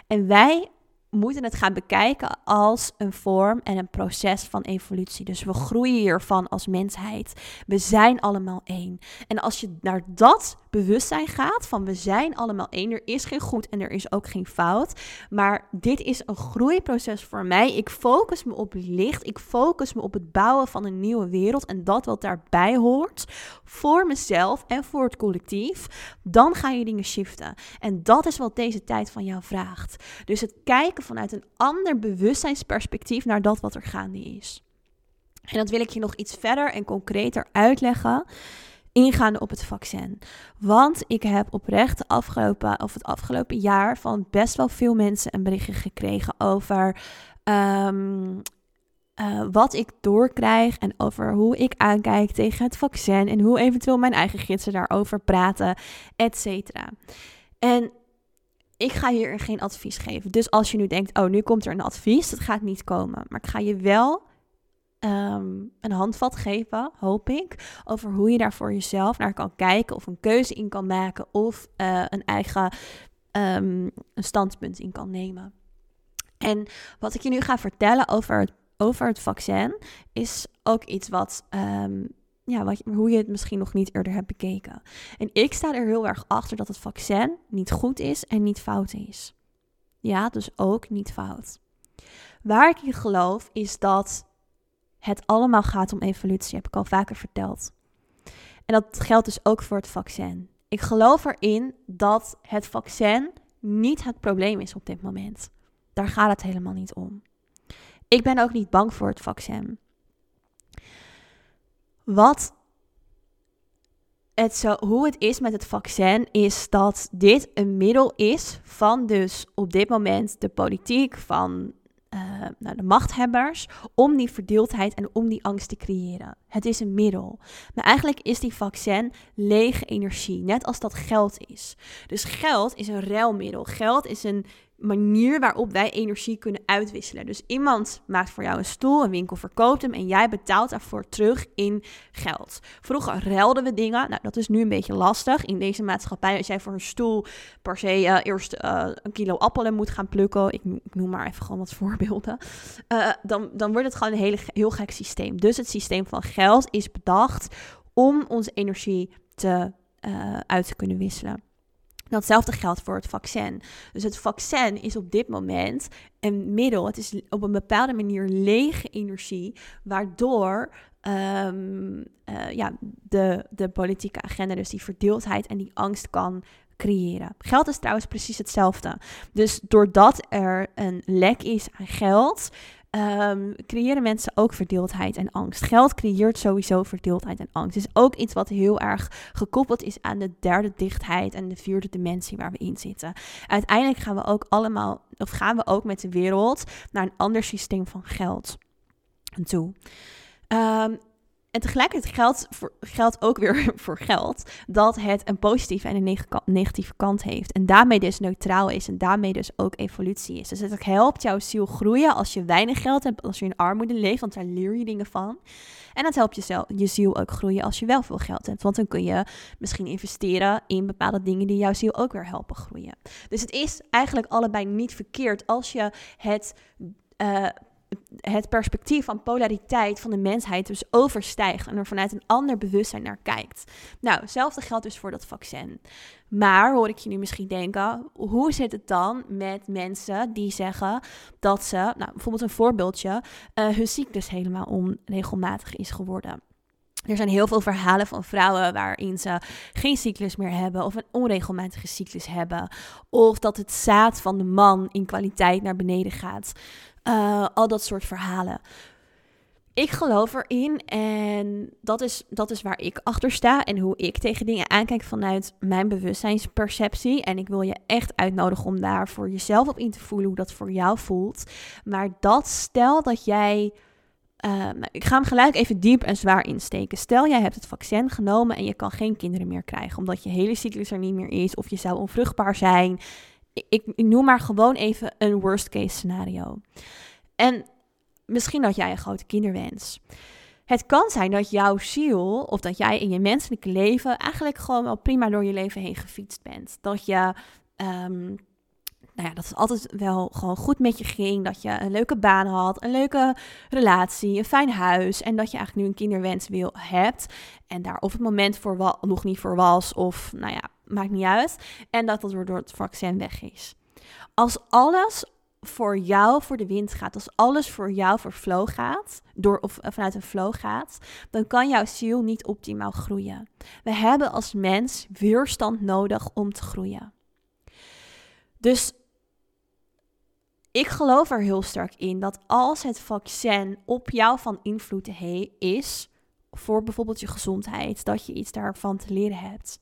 En wij moeten het gaan bekijken als een vorm en een proces van evolutie. Dus we groeien hiervan als mensheid. We zijn allemaal één. En als je naar dat bewustzijn gaat van we zijn allemaal één, er is geen goed en er is ook geen fout. Maar dit is een groeiproces voor mij. Ik focus me op licht. Ik focus me op het bouwen van een nieuwe wereld en dat wat daarbij hoort voor mezelf en voor het collectief. Dan ga je dingen shiften. En dat is wat deze tijd van jou vraagt. Dus het kijken vanuit een ander bewustzijnsperspectief naar dat wat er gaande is. En dat wil ik je nog iets verder en concreter uitleggen. Ingaande op het vaccin. Want ik heb oprecht afgelopen, of het afgelopen jaar van best wel veel mensen een berichtje gekregen over um, uh, wat ik doorkrijg en over hoe ik aankijk tegen het vaccin en hoe eventueel mijn eigen gidsen daarover praten, et cetera. En ik ga hier geen advies geven. Dus als je nu denkt, oh, nu komt er een advies, dat gaat niet komen. Maar ik ga je wel um, een handvat geven, hoop ik, over hoe je daar voor jezelf naar kan kijken of een keuze in kan maken of uh, een eigen um, een standpunt in kan nemen. En wat ik je nu ga vertellen over het, over het vaccin is ook iets wat um, ja, wat, hoe je het misschien nog niet eerder hebt bekeken. En ik sta er heel erg achter dat het vaccin niet goed is en niet fout is. Ja, dus ook niet fout. Waar ik in geloof is dat het allemaal gaat om evolutie, heb ik al vaker verteld. En dat geldt dus ook voor het vaccin. Ik geloof erin dat het vaccin niet het probleem is op dit moment. Daar gaat het helemaal niet om. Ik ben ook niet bang voor het vaccin. Wat het zo, hoe het is met het vaccin is dat dit een middel is van dus op dit moment de politiek, van uh, nou, de machthebbers, om die verdeeldheid en om die angst te creëren. Het is een middel. Maar eigenlijk is die vaccin lege energie, net als dat geld is. Dus geld is een ruilmiddel. Geld is een manier waarop wij energie kunnen uitwisselen. Dus iemand maakt voor jou een stoel, een winkel verkoopt hem en jij betaalt daarvoor terug in geld. Vroeger ruilden we dingen. Nou, dat is nu een beetje lastig in deze maatschappij. Als jij voor een stoel per se uh, eerst uh, een kilo appelen moet gaan plukken, ik, ik, noem maar even gewoon wat voorbeelden, uh, dan, dan wordt het gewoon een hele, heel gek systeem. Dus het systeem van geld is bedacht om onze energie te, uit te kunnen wisselen. Datzelfde geldt voor het vaccin. Dus het vaccin is op dit moment een middel. Het is op een bepaalde manier lege energie, waardoor um, uh, ja, de, de politieke agenda, dus die verdeeldheid en die angst kan creëren. Geld is trouwens precies hetzelfde. Dus doordat er een lek is aan geld, um, creëren mensen ook verdeeldheid en angst. Geld creëert sowieso verdeeldheid en angst. Het is ook iets wat heel erg gekoppeld is aan de derde dichtheid en de vierde dimensie waar we in zitten. Uiteindelijk gaan we ook allemaal, of gaan we ook met de wereld naar een ander systeem van geld toe. Um, en tegelijkertijd geldt, voor, ook weer voor geld dat het een positieve en een negatieve kant heeft. En daarmee dus neutraal is en daarmee dus ook evolutie is. Dus het helpt jouw ziel groeien als je weinig geld hebt, als je in armoede leeft, want daar leer je dingen van. En dat helpt je, je ziel ook groeien als je wel veel geld hebt. Want dan kun je misschien investeren in bepaalde dingen die jouw ziel ook weer helpen groeien. Dus het is eigenlijk allebei niet verkeerd als je het. Uh, het perspectief van polariteit van de mensheid dus overstijgt en er vanuit een ander bewustzijn naar kijkt. Nou, hetzelfde geldt dus voor dat vaccin. Maar hoor ik je nu misschien denken, hoe zit het dan met mensen die zeggen dat ze, nou bijvoorbeeld een voorbeeldje, uh, hun cyclus helemaal onregelmatig is geworden? Er zijn heel veel verhalen van vrouwen waarin ze geen cyclus meer hebben of een onregelmatige cyclus hebben. Of dat het zaad van de man in kwaliteit naar beneden gaat. Uh, al dat soort verhalen. Ik geloof erin en dat is, dat is waar ik achter sta en hoe ik tegen dingen aankijk vanuit mijn bewustzijnsperceptie. En ik wil je echt uitnodigen om daar voor jezelf op in te voelen hoe dat voor jou voelt. Maar dat stel dat jij uh, ik ga hem gelijk even diep en zwaar insteken. Stel, jij hebt het vaccin genomen en je kan geen kinderen meer krijgen, omdat je hele cyclus er niet meer is of je zou onvruchtbaar zijn. Ik, noem maar gewoon even een worst case scenario. En misschien dat jij een grote kinderwens. Het kan zijn dat jouw ziel of dat jij in je menselijke leven eigenlijk gewoon wel prima door je leven heen gefietst bent. Dat je um, nou ja, dat het altijd wel gewoon goed met je ging. Dat je een leuke baan had, een leuke relatie, een fijn huis. En dat je eigenlijk nu een kinderwens wil hebt. En daar of het moment voor nog niet voor was, of nou ja, maakt niet uit. En dat dat door het vaccin weg is. Als alles voor jou voor de wind gaat, als alles voor jou voor flow gaat, door of vanuit een flow gaat, dan kan jouw ziel niet optimaal groeien. We hebben als mens weerstand nodig om te groeien. Dus ik geloof er heel sterk in dat als het vaccin op jou van invloed is, voor bijvoorbeeld je gezondheid, dat je iets daarvan te leren hebt.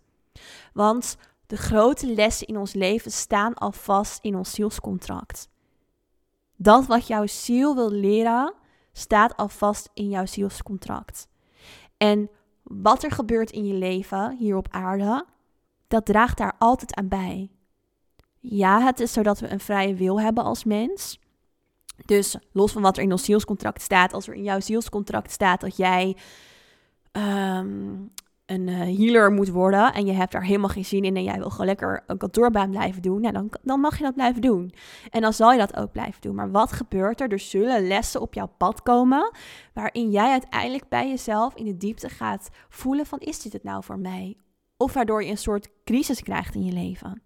Want de grote lessen in ons leven staan al vast in ons zielscontract. Dat wat jouw ziel wil leren, staat al vast in jouw zielscontract. En wat er gebeurt in je leven hier op aarde, dat draagt daar altijd aan bij. Ja, het is zodat we een vrije wil hebben als mens. Dus los van wat er in ons zielscontract staat, als er in jouw zielscontract staat dat jij ehm, een uh, healer moet worden en je hebt daar helemaal geen zin in en jij wil gewoon lekker een kantoorbaan blijven doen, nou, dan, dan mag je dat blijven doen. En dan zal je dat ook blijven doen. Maar wat gebeurt er? Er zullen lessen op jouw pad komen waarin jij uiteindelijk bij jezelf in de diepte gaat voelen van is dit het nou voor mij? Of waardoor je een soort crisis krijgt in je leven.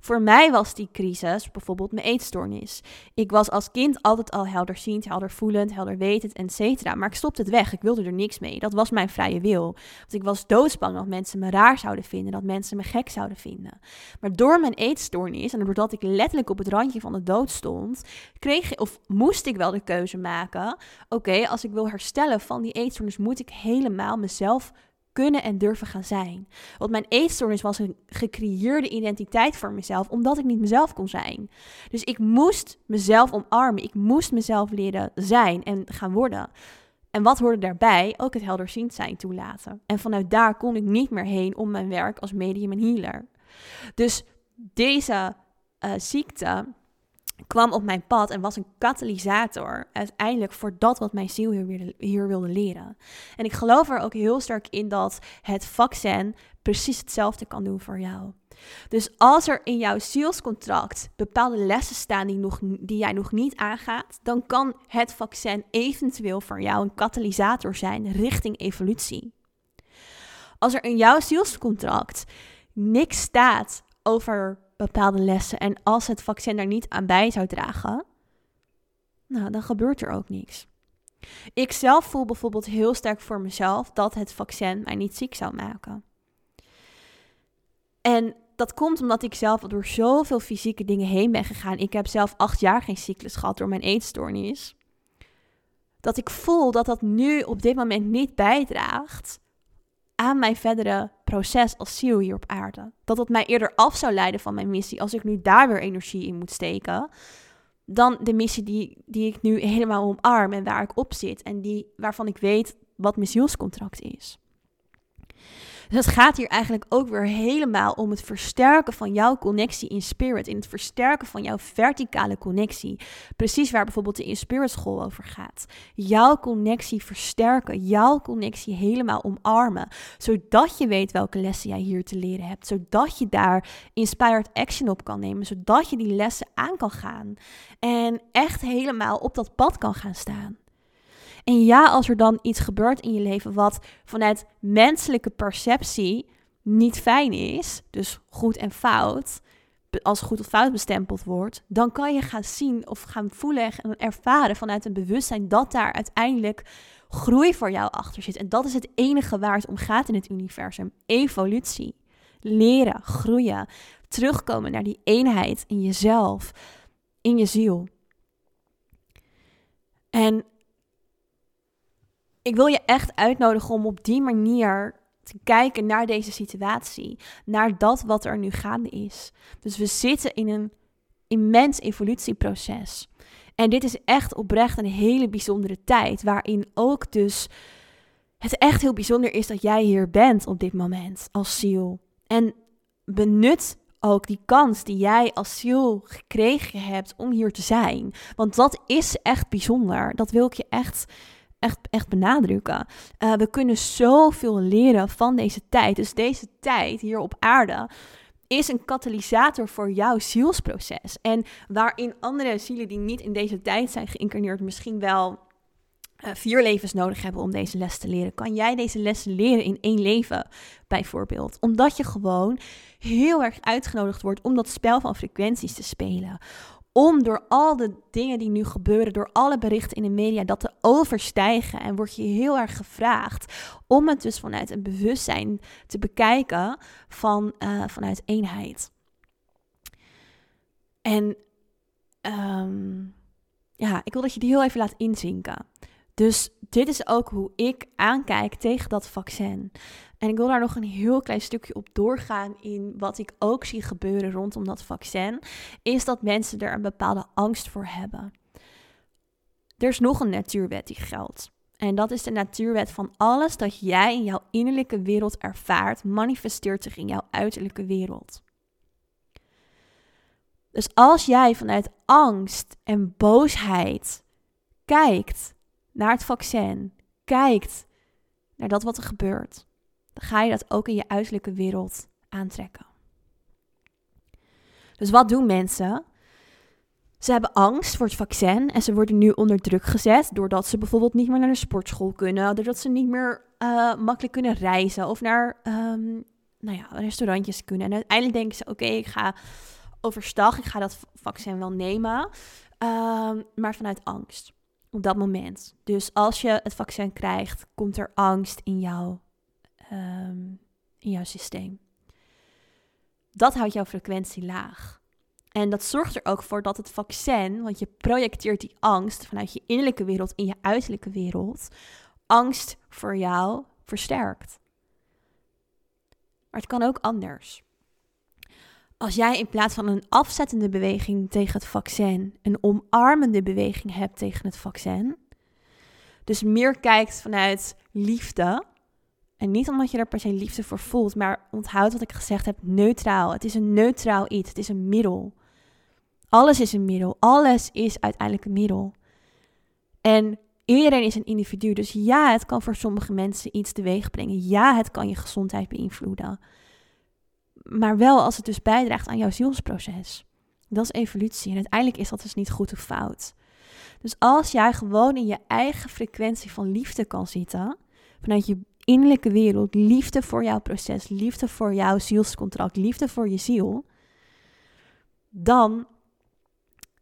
Voor mij was die crisis bijvoorbeeld mijn eetstoornis. Ik was als kind altijd al helderziend, heldervoelend, helderwetend, etc. Maar ik stopte het weg. Ik wilde er niks mee. Dat was mijn vrije wil. Want ik was doodsbang dat mensen me raar zouden vinden, dat mensen me gek zouden vinden. Maar door mijn eetstoornis en doordat ik letterlijk op het randje van de dood stond, kreeg of moest ik wel de keuze maken: oké, als ik wil herstellen van die eetstoornis, moet ik helemaal mezelf kunnen en durven gaan zijn. Want mijn eetstoornis was een gecreëerde identiteit voor mezelf, omdat ik niet mezelf kon zijn. Dus ik moest mezelf omarmen. Ik moest mezelf leren zijn en gaan worden. En wat hoorde daarbij? Ook het helderziend zijn toelaten. En vanuit daar kon ik niet meer heen om mijn werk als medium en healer. Dus deze uh, ziekte kwam op mijn pad en was een katalysator uiteindelijk voor dat wat mijn ziel hier, hier, wilde leren. En ik geloof er ook heel sterk in dat het vaccin precies hetzelfde kan doen voor jou. Dus als er in jouw zielscontract bepaalde lessen staan die, nog, die jij nog niet aangaat, dan kan het vaccin eventueel voor jou een katalysator zijn richting evolutie. Als er in jouw zielscontract niks staat over bepaalde lessen. En als het vaccin daar niet aan bij zou dragen, nou, dan gebeurt er ook niks. Ik zelf voel bijvoorbeeld heel sterk voor mezelf dat het vaccin mij niet ziek zou maken. En dat komt omdat ik zelf door zoveel fysieke dingen heen ben gegaan. Ik heb zelf acht jaar geen cyclus gehad door mijn eetstoornis. Dat ik voel dat dat nu op dit moment niet bijdraagt aan mijn verdere proces als ziel hier op aarde. Dat het mij eerder af zou leiden van mijn missie als ik nu daar weer energie in moet steken. Dan de missie die, die ik nu helemaal omarm en waar ik op zit. En die, waarvan ik weet wat mijn zielscontract is. Dus het gaat hier eigenlijk ook weer helemaal om het versterken van jouw connectie in spirit. In het versterken van jouw verticale connectie. Precies waar bijvoorbeeld de In School over gaat. Jouw connectie versterken. Jouw connectie helemaal omarmen. Zodat je weet welke lessen jij hier te leren hebt. Zodat je daar inspired action op kan nemen. Zodat je die lessen aan kan gaan. En echt helemaal op dat pad kan gaan staan. En ja, als er dan iets gebeurt in je leven wat vanuit menselijke perceptie niet fijn is, dus goed en fout, als goed of fout bestempeld wordt, dan kan je gaan zien of gaan voelen en ervaren vanuit een bewustzijn dat daar uiteindelijk groei voor jou achter zit. En dat is het enige waar het om gaat in het universum: evolutie. Leren, groeien, terugkomen naar die eenheid in jezelf, in je ziel. En ik wil je echt uitnodigen om op die manier te kijken naar deze situatie, naar dat wat er nu gaande is. Dus we zitten in een immens evolutieproces. En dit is echt oprecht een hele bijzondere tijd, waarin ook dus het echt heel bijzonder is dat jij hier bent op dit moment als ziel. En benut ook die kans die jij als ziel gekregen hebt om hier te zijn. Want dat is echt bijzonder. Dat wil ik je echt echt, echt benadrukken. Uh, we kunnen zoveel leren van deze tijd. Dus deze tijd hier op aarde is een katalysator voor jouw zielsproces. En waarin andere zielen die niet in deze tijd zijn geïncarneerd misschien wel uh, vier levens nodig hebben om deze les te leren. Kan jij deze lessen leren in één leven, bijvoorbeeld? Omdat je gewoon heel erg uitgenodigd wordt om dat spel van frequenties te spelen om door al de dingen die nu gebeuren, door alle berichten in de media, dat te overstijgen. En word je heel erg gevraagd om het dus vanuit een bewustzijn te bekijken van, uh, vanuit eenheid. En um, ja, ik wil dat je die heel even laat inzinken. Dus dit is ook hoe ik aankijk tegen dat vaccin. En ik wil daar nog een heel klein stukje op doorgaan in wat ik ook zie gebeuren rondom dat vaccin. Is dat mensen er een bepaalde angst voor hebben. Er is nog een natuurwet die geldt. En dat is de natuurwet van alles dat jij in jouw innerlijke wereld ervaart, manifesteert zich in jouw uiterlijke wereld. Dus als jij vanuit angst en boosheid kijkt naar het vaccin, kijkt naar dat wat er gebeurt, dan ga je dat ook in je uiterlijke wereld aantrekken. Dus wat doen mensen? Ze hebben angst voor het vaccin en ze worden nu onder druk gezet doordat ze bijvoorbeeld niet meer naar de sportschool kunnen, doordat ze niet meer uh, makkelijk kunnen reizen of naar, um, nou ja, restaurantjes kunnen. En uiteindelijk denken ze, oké, ik ga overstag, ik ga dat vaccin wel nemen. Ehm, maar vanuit angst op dat moment. Dus als je het vaccin krijgt, komt er angst in, jou, ehm, in jouw systeem. Dat houdt jouw frequentie laag. En dat zorgt er ook voor dat het vaccin, want je projecteert die angst vanuit je innerlijke wereld in je uiterlijke wereld, angst voor jou versterkt. Maar het kan ook anders. Als jij in plaats van een afzettende beweging tegen het vaccin, een omarmende beweging hebt tegen het vaccin, dus meer kijkt vanuit liefde, en niet omdat je er per se liefde voor voelt, maar onthoud wat ik gezegd heb, neutraal. Het is een neutraal iets, het is een middel. Alles is een middel, alles is uiteindelijk een middel. En iedereen is een individu, dus ja, het kan voor sommige mensen iets teweeg brengen. Ja, het kan je gezondheid beïnvloeden maar wel als het dus bijdraagt aan jouw zielsproces. Dat is evolutie. En uiteindelijk is dat dus niet goed of fout. Dus als jij gewoon in je eigen frequentie van liefde kan zitten, vanuit je innerlijke wereld, liefde voor jouw proces, liefde voor jouw zielscontract, liefde voor je ziel, dan,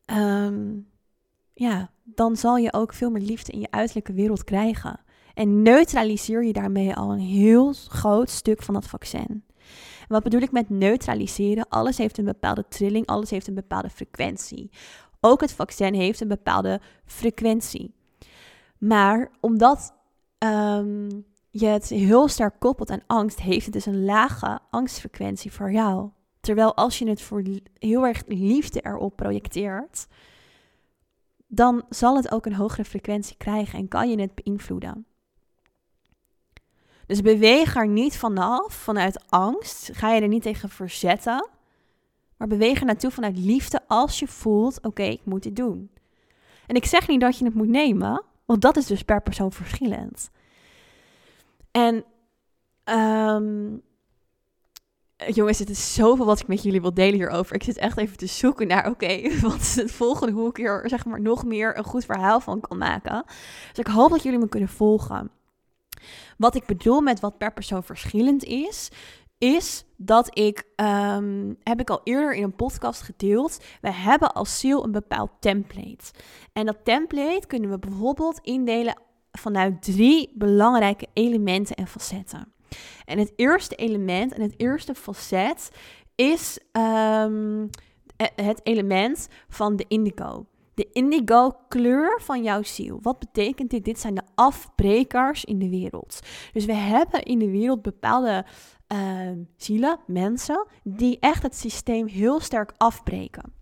ehm, ja, dan zal je ook veel meer liefde in je uiterlijke wereld krijgen. En neutraliseer je daarmee al een heel groot stuk van dat vaccin wat bedoel ik met neutraliseren? Alles heeft een bepaalde trilling, alles heeft een bepaalde frequentie. Ook het vaccin heeft een bepaalde frequentie. Maar omdat um, je het heel sterk koppelt aan angst, heeft het dus een lage angstfrequentie voor jou. Terwijl als je het voor heel erg liefde erop projecteert, dan zal het ook een hogere frequentie krijgen en kan je het beïnvloeden. Dus beweeg er niet vanaf, vanuit angst. Ga je er niet tegen verzetten. Maar beweeg er naartoe vanuit liefde als je voelt, oké, ik moet dit doen. En ik zeg niet dat je het moet nemen, want dat is dus per persoon verschillend. En um, jongens, het is zoveel wat ik met jullie wil delen hierover. Ik zit echt even te zoeken naar, oké, wat is het volgende, hoe ik hier zeg maar nog meer een goed verhaal van kan maken. Dus ik hoop dat jullie me kunnen volgen. Wat ik bedoel met wat per persoon verschillend is, is dat ik, um, heb ik al eerder in een podcast gedeeld, we hebben als ziel een bepaald template. En dat template kunnen we bijvoorbeeld indelen vanuit drie belangrijke elementen en facetten. En het eerste element en het eerste facet is um, het element van de indigo de indigo kleur van jouw ziel. Wat betekent dit? Dit zijn de afbrekers in de wereld. Dus we hebben in de wereld bepaalde uh, zielen, mensen, die echt het systeem heel sterk afbreken.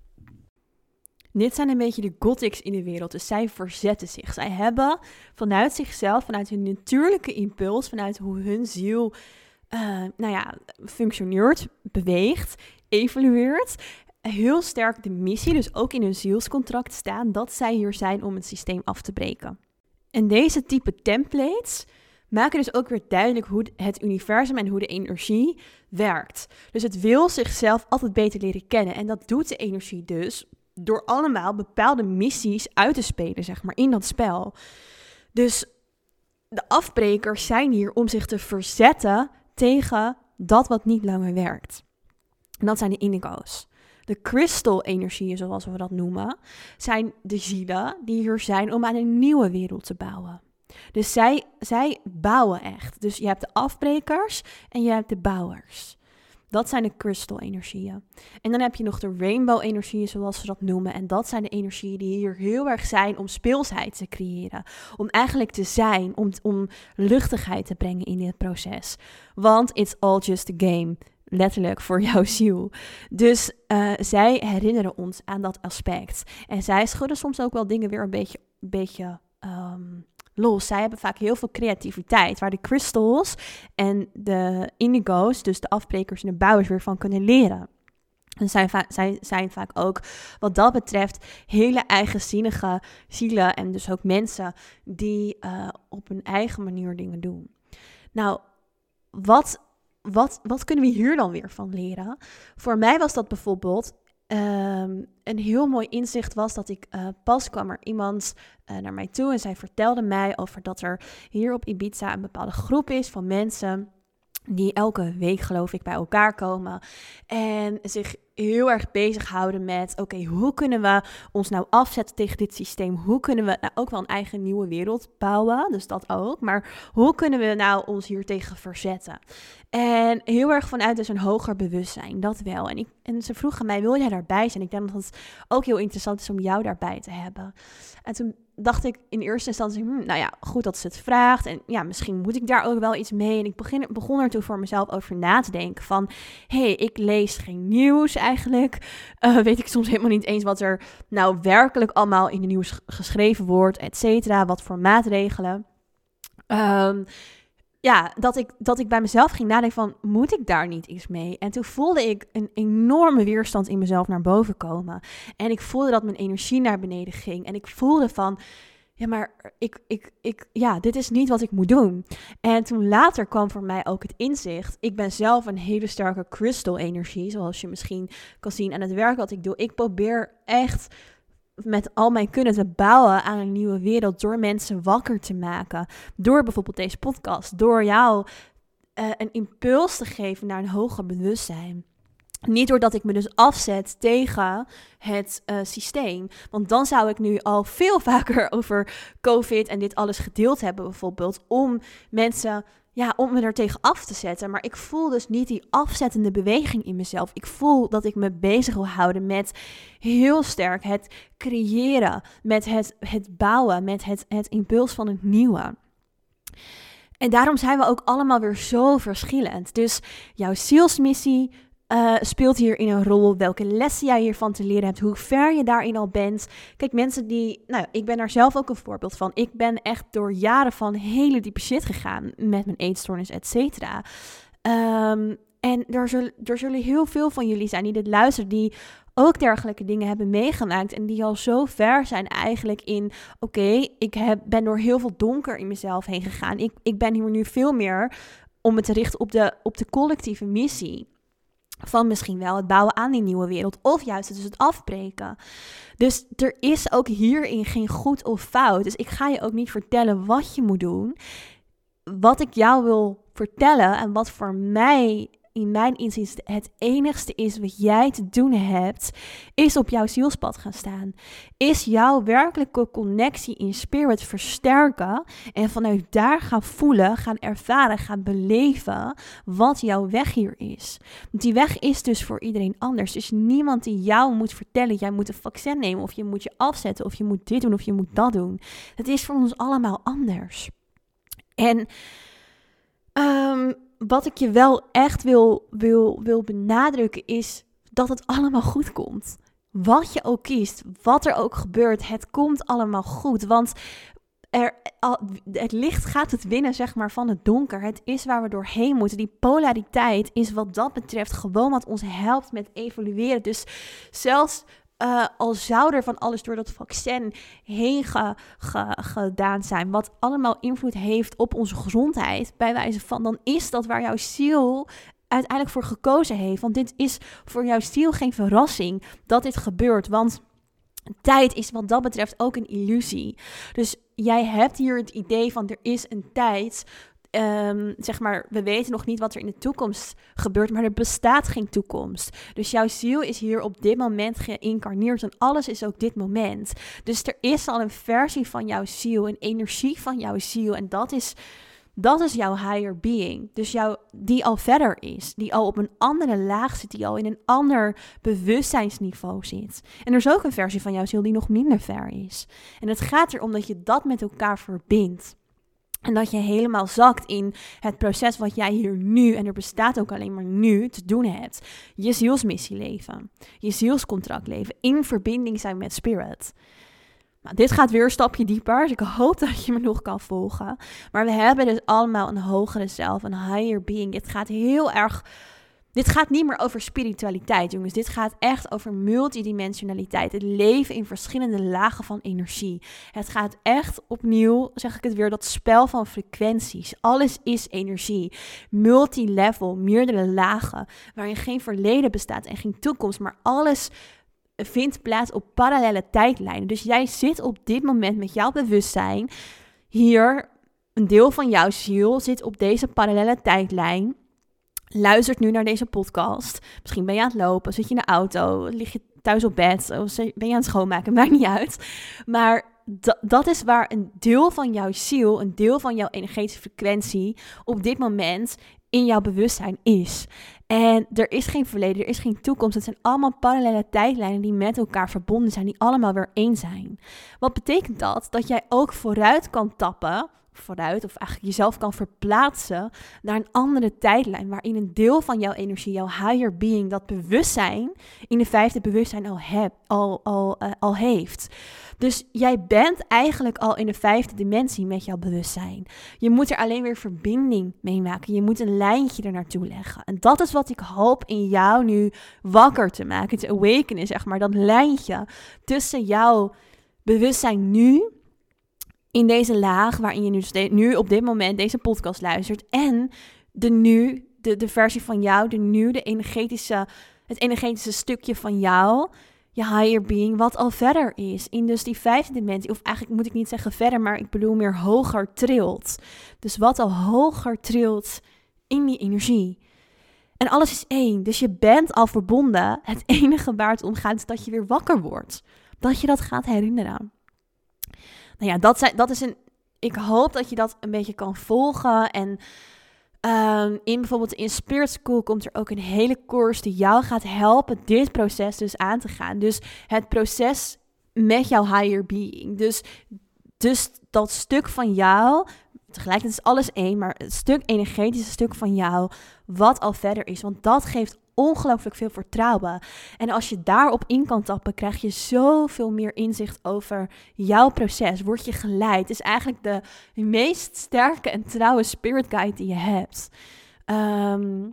Dit zijn een beetje de gothics in de wereld. Dus zij verzetten zich. Zij hebben vanuit zichzelf, vanuit hun natuurlijke impuls, vanuit hoe hun ziel uh, nou ja, functioneert, beweegt, evolueert, heel sterk de missie, dus ook in hun zielscontract staan, dat zij hier zijn om het systeem af te breken. En deze type templates maken dus ook weer duidelijk hoe het universum en hoe de energie werkt. Dus het wil zichzelf altijd beter leren kennen. En dat doet de energie dus door allemaal bepaalde missies uit te spelen, zeg maar, in dat spel. Dus de afbrekers zijn hier om zich te verzetten tegen dat wat niet langer werkt. En dat zijn de indigo's. De crystal-energieën, zoals we dat noemen, zijn de zielen die hier zijn om aan een nieuwe wereld te bouwen. Dus zij, zij bouwen echt. Dus je hebt de afbrekers en je hebt de bouwers. Dat zijn de crystal-energieën. En dan heb je nog de rainbow-energieën, zoals ze dat noemen. En dat zijn de energieën die hier heel erg zijn om speelsheid te creëren. Om eigenlijk te zijn, om, om luchtigheid te brengen in dit proces. Want it's all just a game letterlijk voor jouw ziel. Dus uh, zij herinneren ons aan dat aspect. En zij schudden soms ook wel dingen weer een beetje, beetje um, los. Zij hebben vaak heel veel creativiteit, waar de crystals en de indigo's, dus de afbrekers en de bouwers, weer van kunnen leren. En zij, zij zijn vaak ook, wat dat betreft, hele eigenzinnige zielen en dus ook mensen die uh, op hun eigen manier dingen doen. Nou, wat wat, wat kunnen we hier dan weer van leren? Voor mij was dat bijvoorbeeld um, een heel mooi inzicht was dat ik uh, pas kwam er iemand uh, naar mij toe en zij vertelde mij over dat er hier op Ibiza een bepaalde groep is van mensen die elke week geloof ik bij elkaar komen en zich heel erg bezighouden met, oké, hoe kunnen we ons nou afzetten tegen dit systeem? Hoe kunnen we nou ook wel een eigen nieuwe wereld bouwen? Dus dat ook. Maar hoe kunnen we nou ons hier tegen verzetten? En heel erg vanuit dus een hoger bewustzijn, dat wel. En, ik, en ze vroegen mij, wil jij daarbij zijn? Ik denk dat het ook heel interessant is om jou daarbij te hebben. En toen dacht ik in eerste instantie, hm, nou ja, goed dat ze het vraagt. En ja, misschien moet ik daar ook wel iets mee. En ik begin, begon er toen voor mezelf over na te denken van... hé, hey, ik lees geen nieuws eigenlijk. Uh, weet ik soms helemaal niet eens wat er nou werkelijk allemaal in de nieuws geschreven wordt, et cetera. Wat voor maatregelen. Um, ja, dat ik, dat ik bij mezelf ging nadenken van, moet ik daar niet iets mee? En toen voelde ik een enorme weerstand in mezelf naar boven komen. En ik voelde dat mijn energie naar beneden ging. En ik voelde van, ja, maar ik, ik, ik, ja, dit is niet wat ik moet doen. En toen later kwam voor mij ook het inzicht. Ik ben zelf een hele sterke crystal energie, zoals je misschien kan zien aan het werk wat ik doe. Ik probeer echt met al mijn kunnen te bouwen aan een nieuwe wereld door mensen wakker te maken. Door bijvoorbeeld deze podcast, door jou uh, een impuls te geven naar een hoger bewustzijn. Niet doordat ik me dus afzet tegen het uh, systeem. Want dan zou ik nu al veel vaker over COVID en dit alles gedeeld hebben, bijvoorbeeld. Om mensen ja, om me er tegen af te zetten. Maar ik voel dus niet die afzettende beweging in mezelf. Ik voel dat ik me bezig wil houden met heel sterk het creëren, met het, het bouwen, met het, het impuls van het nieuwe. En daarom zijn we ook allemaal weer zo verschillend. Dus jouw zielsmissie, uh, speelt hierin een rol? Welke lessen jij hiervan te leren hebt? Hoe ver je daarin al bent? Kijk, mensen die. Nou, ik ben daar zelf ook een voorbeeld van. Ik ben echt door jaren van hele diepe shit gegaan met mijn eetstoornis, et cetera. Ehm, en er zullen, er zullen heel veel van jullie zijn die dit luisteren, die ook dergelijke dingen hebben meegemaakt. En die al zo ver zijn eigenlijk in: oké, ik heb, ben door heel veel donker in mezelf heen gegaan. Ik, ik ben hier nu veel meer om me te richten op de, op de collectieve missie van misschien wel het bouwen aan die nieuwe wereld of juist dus het afbreken. Dus er is ook hierin geen goed of fout. Dus ik ga je ook niet vertellen wat je moet doen. Wat ik jou wil vertellen en wat voor mij in mijn inzicht het enigste is wat jij te doen hebt, is op jouw zielspad gaan staan. Is jouw werkelijke connectie in spirit versterken en vanuit daar gaan voelen, gaan ervaren, gaan beleven wat jouw weg hier is. Die weg is dus voor iedereen anders. Dus niemand die jou moet vertellen, jij moet een vaccin nemen of je moet je afzetten of je moet dit doen of je moet dat doen. Het is voor ons allemaal anders. En um, wat ik je wel echt wil, wil, wil benadrukken is dat het allemaal goed komt. Wat je ook kiest, wat er ook gebeurt, het komt allemaal goed. Want er, het licht gaat het winnen, zeg maar, van het donker. Het is waar we doorheen moeten. Die polariteit is wat dat betreft gewoon wat ons helpt met evolueren. Dus zelfs uh, al zou er van alles door dat vaccin heen gedaan zijn, wat allemaal invloed heeft op onze gezondheid, bij wijze van, dan is dat waar jouw ziel uiteindelijk voor gekozen heeft. Want dit is voor jouw ziel geen verrassing dat dit gebeurt. Want tijd is wat dat betreft ook een illusie. Dus jij hebt hier het idee van er is een tijd um, zeg maar, we weten nog niet wat er in de toekomst gebeurt, maar er bestaat geen toekomst. Dus jouw ziel is hier op dit moment geïncarneerd en alles is ook dit moment. Dus er is al een versie van jouw ziel, een energie van jouw ziel en dat is... Dat is jouw higher being. Dus jouw, die al verder is. Die al op een andere laag zit. Die al in een ander bewustzijnsniveau zit. En er is ook een versie van jouw ziel die nog minder ver is. En het gaat erom dat je dat met elkaar verbindt. En dat je helemaal zakt in het proces wat jij hier nu, en er bestaat ook alleen maar nu, te doen hebt. Je zielsmissie leven. Je zielscontract leven. In verbinding zijn met spirit. Nou, dit gaat weer een stapje dieper, dus ik hoop dat je me nog kan volgen. Maar we hebben dus allemaal een hogere zelf, een higher being. Dit gaat heel erg dit gaat niet meer over spiritualiteit, jongens. Dit gaat echt over multidimensionaliteit. Het leven in verschillende lagen van energie. Het gaat echt opnieuw, zeg ik het weer, dat spel van frequenties. Alles is energie. Multilevel, meerdere lagen. Waarin geen verleden bestaat en geen toekomst. Maar alles vindt plaats op parallele tijdlijnen. Dus jij zit op dit moment met jouw bewustzijn hier. Een deel van jouw ziel zit op deze parallele tijdlijn luistert nu naar deze podcast. Misschien ben je aan het lopen, zit je in de auto, lig je thuis op bed, of ben je aan het schoonmaken, maakt niet uit. Maar dat is waar een deel van jouw ziel, een deel van jouw energetische frequentie op dit moment in jouw bewustzijn is. En er is geen verleden, er is geen toekomst. Het zijn allemaal parallele tijdlijnen die met elkaar verbonden zijn, die allemaal weer één zijn. Wat betekent dat? Dat jij ook vooruit kan tappen vooruit, of eigenlijk jezelf kan verplaatsen naar een andere tijdlijn, waarin een deel van jouw energie, jouw higher being, dat bewustzijn, in de vijfde bewustzijn al, heb, al, al, uh, al heeft. Dus jij bent eigenlijk al in de vijfde dimensie met jouw bewustzijn. Je moet er alleen weer verbinding mee maken. Je moet een lijntje er naartoe leggen. En dat is wat ik hoop in jou nu wakker te maken, te awakenen, zeg maar. Dat lijntje tussen jouw bewustzijn nu in deze laag waarin je nu, nu op dit moment deze podcast luistert. En de nu, de, de versie van jou, de nu, de energetische, het energetische stukje van jou, je higher being, wat al verder is. In dus die vijfde dimensie, of eigenlijk moet ik niet zeggen verder, maar ik bedoel meer hoger trilt. Dus wat al hoger trilt in die energie. En alles is één. Dus je bent al verbonden. Het enige waar het om gaat is dat je weer wakker wordt. Dat je dat gaat herinneren nou ja, dat, zijn, dat is een. Ik hoop dat je dat een beetje kan volgen. En um, in bijvoorbeeld in Spirit School komt er ook een hele course die jou gaat helpen dit proces dus aan te gaan. Dus het proces met jouw higher being. Dus, dus dat stuk van jou, tegelijkertijd is alles één, maar het stuk energetische stuk van jou, wat al verder is. Want dat geeft ongelooflijk veel vertrouwen. En als je daarop in kan tappen, krijg je zoveel meer inzicht over jouw proces. Word je geleid. Het is eigenlijk de meest sterke en trouwe spirit guide die je hebt. Ehm,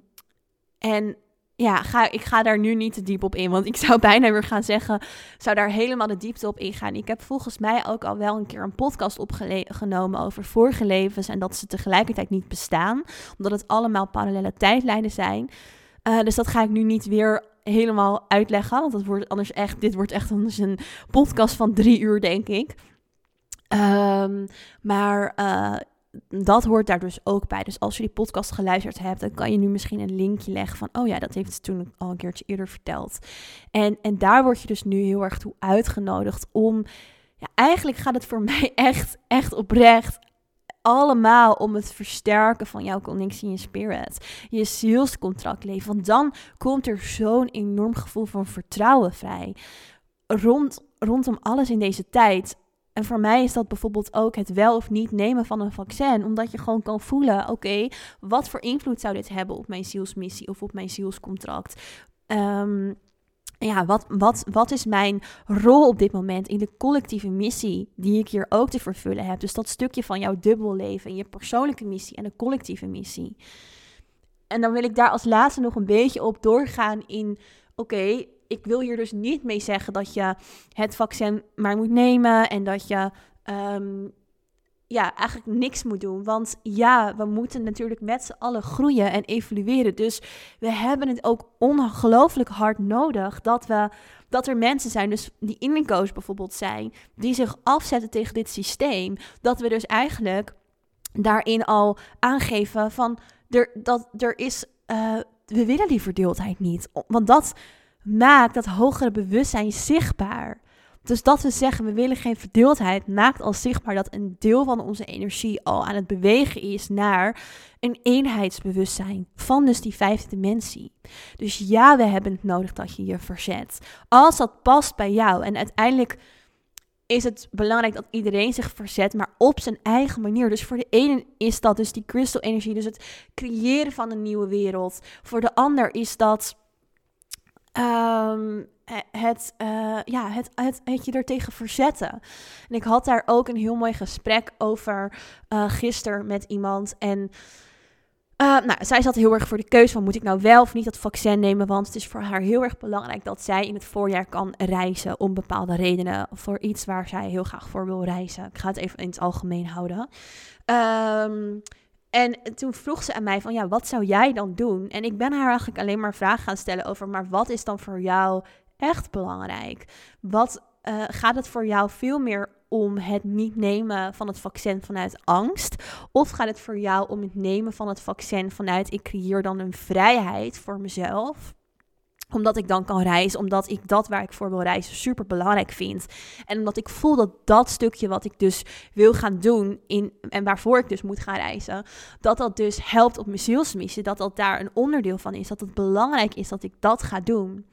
en ja, ga, ik ga daar nu niet te diep op in. Want ik zou bijna weer gaan zeggen, zou daar helemaal de diepte op ingaan. Ik heb volgens mij ook al wel een keer een podcast opgenomen over vorige levens. En dat ze tegelijkertijd niet bestaan. Omdat het allemaal parallele tijdlijnen zijn. Uh, dus dat ga ik nu niet weer helemaal uitleggen. Want dat wordt anders echt, dit wordt echt anders een podcast van drie uur, denk ik. Um, maar uh, dat hoort daar dus ook bij. Dus als je die podcast geluisterd hebt, dan kan je nu misschien een linkje leggen van, oh ja, dat heeft ze toen al een keertje eerder verteld. En, en daar word je dus nu heel erg toe uitgenodigd om, ja, eigenlijk gaat het voor mij echt, echt oprecht allemaal om het versterken van jouw connectie in spirit. Je zielscontract leven. Want dan komt er zo'n enorm gevoel van vertrouwen vrij. Rond, rondom alles in deze tijd. En voor mij is dat bijvoorbeeld ook het wel of niet nemen van een vaccin. Omdat je gewoon kan voelen: oké, wat voor invloed zou dit hebben op mijn zielsmissie of op mijn zielscontract? Um, ja, wat, wat, wat is mijn rol op dit moment in de collectieve missie die ik hier ook te vervullen heb? Dus dat stukje van jouw dubbelleven, je persoonlijke missie en de collectieve missie. En dan wil ik daar als laatste nog een beetje op doorgaan in, oké, ik wil hier dus niet mee zeggen dat je het vaccin maar moet nemen en dat je ehm, ja, eigenlijk niks moet doen. Want ja, we moeten natuurlijk met z'n allen groeien en evolueren. Dus we hebben het ook ongelooflijk hard nodig dat, we, dat er mensen zijn, dus die indico's bijvoorbeeld zijn, die zich afzetten tegen dit systeem. Dat we dus eigenlijk daarin al aangeven van er, dat er is, uh, we willen die verdeeldheid niet. Want dat maakt dat hogere bewustzijn zichtbaar. Dus dat we zeggen, we willen geen verdeeldheid, maakt al zichtbaar dat een deel van onze energie al aan het bewegen is naar een eenheidsbewustzijn van dus die vijfde dimensie. Dus ja, we hebben het nodig dat je je verzet. Als dat past bij jou en uiteindelijk is het belangrijk dat iedereen zich verzet, maar op zijn eigen manier. Dus voor de ene is dat dus die crystal energie, dus het creëren van een nieuwe wereld. Voor de ander is dat um, het, uh, ja, het, het, het je er tegen verzetten. En ik had daar ook een heel mooi gesprek over uh, gisteren met iemand. En uh, nou, zij zat heel erg voor de keuze van moet ik nou wel of niet dat vaccin nemen. Want het is voor haar heel erg belangrijk dat zij in het voorjaar kan reizen om bepaalde redenen. Voor iets waar zij heel graag voor wil reizen. Ik ga het even in het algemeen houden. Um, en toen vroeg ze aan mij van, ja, wat zou jij dan doen? En ik ben haar eigenlijk alleen maar vragen gaan stellen over, maar wat is dan voor jou echt belangrijk? Wat uh, gaat het voor jou veel meer om het niet nemen van het vaccin vanuit angst? Of gaat het voor jou om het nemen van het vaccin vanuit ik creëer dan een vrijheid voor mezelf? Omdat ik dan kan reizen, omdat ik dat waar ik voor wil reizen super belangrijk vind. En omdat ik voel dat dat stukje wat ik dus wil gaan doen in, en waarvoor ik dus moet gaan reizen, dat dat dus helpt op mijn zielsmissie. Dat dat daar een onderdeel van is. Dat het belangrijk is dat ik dat ga doen.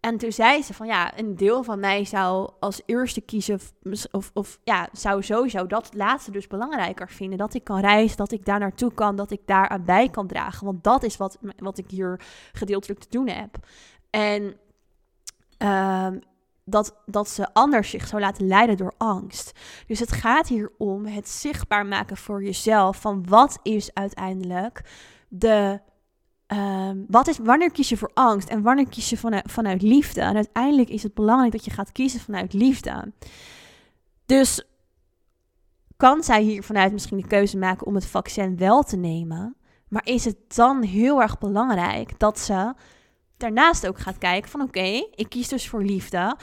En toen zei ze van ja, een deel van mij zou als eerste kiezen, of, of ja, zou sowieso dat laatste dus belangrijker vinden. Dat ik kan reizen, dat ik daar naartoe kan, dat ik daar aan bij kan dragen. Want dat is wat, wat ik hier gedeeltelijk te doen heb. En uh, dat, dat ze anders zich zou laten leiden door angst. Dus het gaat hier om het zichtbaar maken voor jezelf van wat is uiteindelijk de Ehm, wat is, wanneer kies je voor angst en wanneer kies je vanuit, liefde? En uiteindelijk is het belangrijk dat je gaat kiezen vanuit liefde. Dus kan zij hier vanuit misschien de keuze maken om het vaccin wel te nemen? Maar is het dan heel erg belangrijk dat ze daarnaast ook gaat kijken van oké, ik kies dus voor liefde.